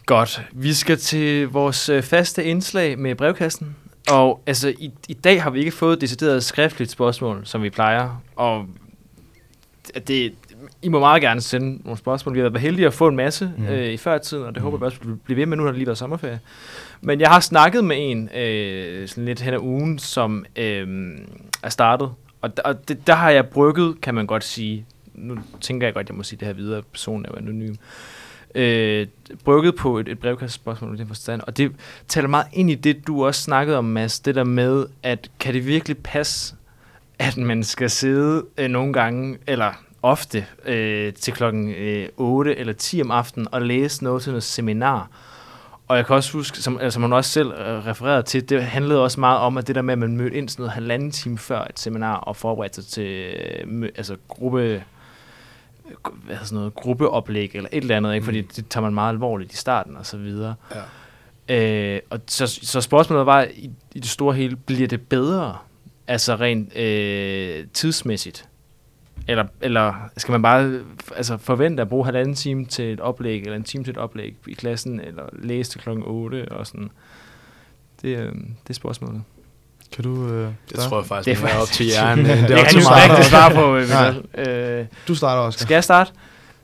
Godt. Vi skal til vores øh, faste indslag med brevkassen. Og altså, i, i dag har vi ikke fået et decideret skriftligt spørgsmål, som vi plejer. Og det, I må meget gerne sende nogle spørgsmål. Vi har været heldige at få en masse mm. øh, i før tiden, og det mm. håber jeg også vil blive ved med. Nu har det lige været sommerferie. Men jeg har snakket med en øh, sådan lidt hen ad ugen, som øh, er startet. Og, og det, der har jeg brygget, kan man godt sige. Nu tænker jeg godt, jeg må sige det her videre. Personen er jo anonym øh, brygget på et, et brevkastespørgsmål i den forstand. Og det taler meget ind i det, du også snakkede om, Mads. Det der med, at kan det virkelig passe, at man skal sidde øh, nogle gange, eller ofte øh, til klokken øh, 8 eller 10 om aftenen og læse noget til noget seminar. Og jeg kan også huske, som, altså, hun også selv øh, refererede til, det handlede også meget om, at det der med, at man mødte ind sådan noget halvanden time før et seminar og forberedte sig til øh, altså gruppe, hvad sådan noget, gruppeoplæg eller et eller andet, ikke? fordi det tager man meget alvorligt i starten og så videre. Ja. Øh, og så, så spørgsmålet var, i, i det store hele, bliver det bedre, altså rent øh, tidsmæssigt? Eller, eller skal man bare altså, forvente at bruge halvanden time til et oplæg, eller en time til et oplæg i klassen, eller læse til klokken 8 og sådan? Det, øh, det er spørgsmålet. Kan du... Øh, Det tror jeg faktisk, Det er det er op faktisk- til jer. men det Det er er op han til jo mig. rigtig svar på. øh. Øh, Du starter, Oscar. skal jeg starte?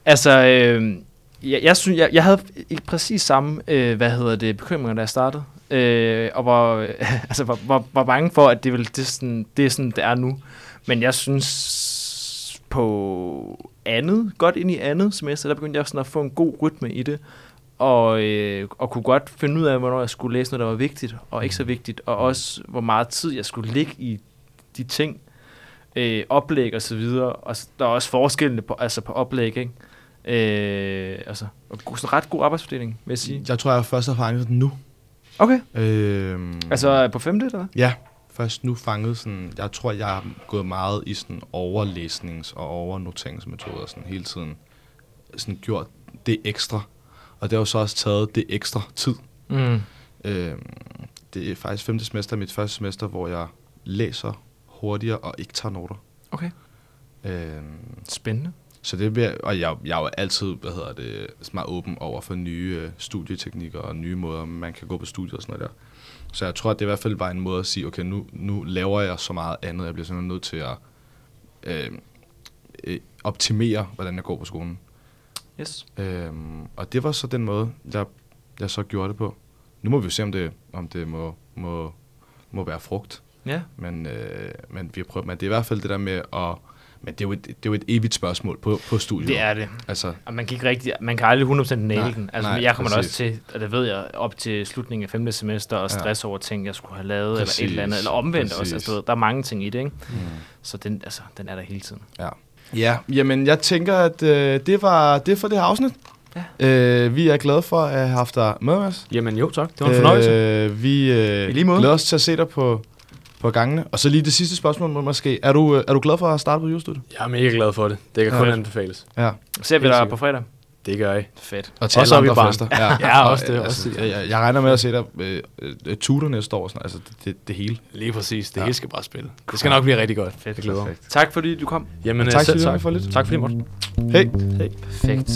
Altså, øh, jeg, jeg, synes, jeg, jeg havde ikke præcis samme, øh, hvad hedder det, bekymringer, da jeg startede. Øh, og var, øh, altså, var, var, var bange for, at det, ville, det, sådan, det er sådan, det er nu. Men jeg synes, på andet, godt ind i andet semester, der begyndte jeg sådan at få en god rytme i det. Og, øh, og kunne godt finde ud af, hvornår jeg skulle læse noget, der var vigtigt og ikke så vigtigt. Og også, hvor meget tid jeg skulle ligge i de ting, øh, oplæg og så videre. Og der er også forskelle på, altså på oplæg, ikke? Øh, altså, og sådan en ret god arbejdsfordeling, vil jeg sige. Jeg tror, jeg først har fanget den nu. Okay. Øhm, Altså på femte, eller? Ja, først nu fanget sådan... Jeg tror, jeg har gået meget i sådan overlæsnings- og overnoteringsmetoder sådan hele tiden. Sådan gjort det ekstra. Og det har jo så også taget det ekstra tid. Mm. Øhm, det er faktisk femte semester, mit første semester, hvor jeg læser hurtigere og ikke tager noter. Okay. Øhm, Spændende. så det bliver, og jeg, jeg er jo altid, hvad hedder det, meget åben over for nye øh, studieteknikker og nye måder, man kan gå på studiet og sådan noget der. Så jeg tror, at det i hvert fald bare en måde at sige, okay, nu, nu laver jeg så meget andet, jeg bliver simpelthen nødt til at øh, øh, optimere, hvordan jeg går på skolen. Yes. Øhm, og det var så den måde, jeg, jeg så gjorde det på. Nu må vi jo se, om det, om det må, må, må være frugt. Ja. Men, øh, men, vi prøver, men det er i hvert fald det der med at... Men det er jo et, det er jo et evigt spørgsmål på, på studiet. Det er det. Altså, Og man kan ikke rigtig, man kan aldrig 100% nail Nej, den. Altså, nej, jeg kommer også til, og det ved jeg, op til slutningen af femte semester, og Ja. stress over ting, jeg skulle have lavet, Præcis, eller et eller andet, eller omvendt præcis. også. Altså, du ved, der er mange ting i det, ikke? Mm. Så den, altså, den er der hele tiden. Ja. Ja, jamen jeg tænker, at øh, det var det for det her afsnit. Ja. Øh, vi er glade for at have haft dig med os. Jamen jo, tak. Det var en fornøjelse. Øh, vi øh, glæder os til at se dig på, på gangene. Og så lige det sidste spørgsmål måske. Er du, øh, er du glad for at starte på julestudiet? Jeg er mega glad for det. Det kan kun anbefales. Ja. Ser vi dig på fredag? Det gør jeg. Fedt. Og til også alle andre fester. Ja, ja også det. Også altså, det. Jeg, jeg, regner med at se dig øh, øh tutor næste år. Sådan. Altså det, det hele. Lige præcis. Det ja. hele skal bare spille. Det skal nok blive rigtig godt. Fedt. Det glæder Perfekt. Tak fordi du kom. Jamen, tak, øh, selv, tak. for lidt. Tak fordi Morten. Hej. Hey. Perfekt. Thank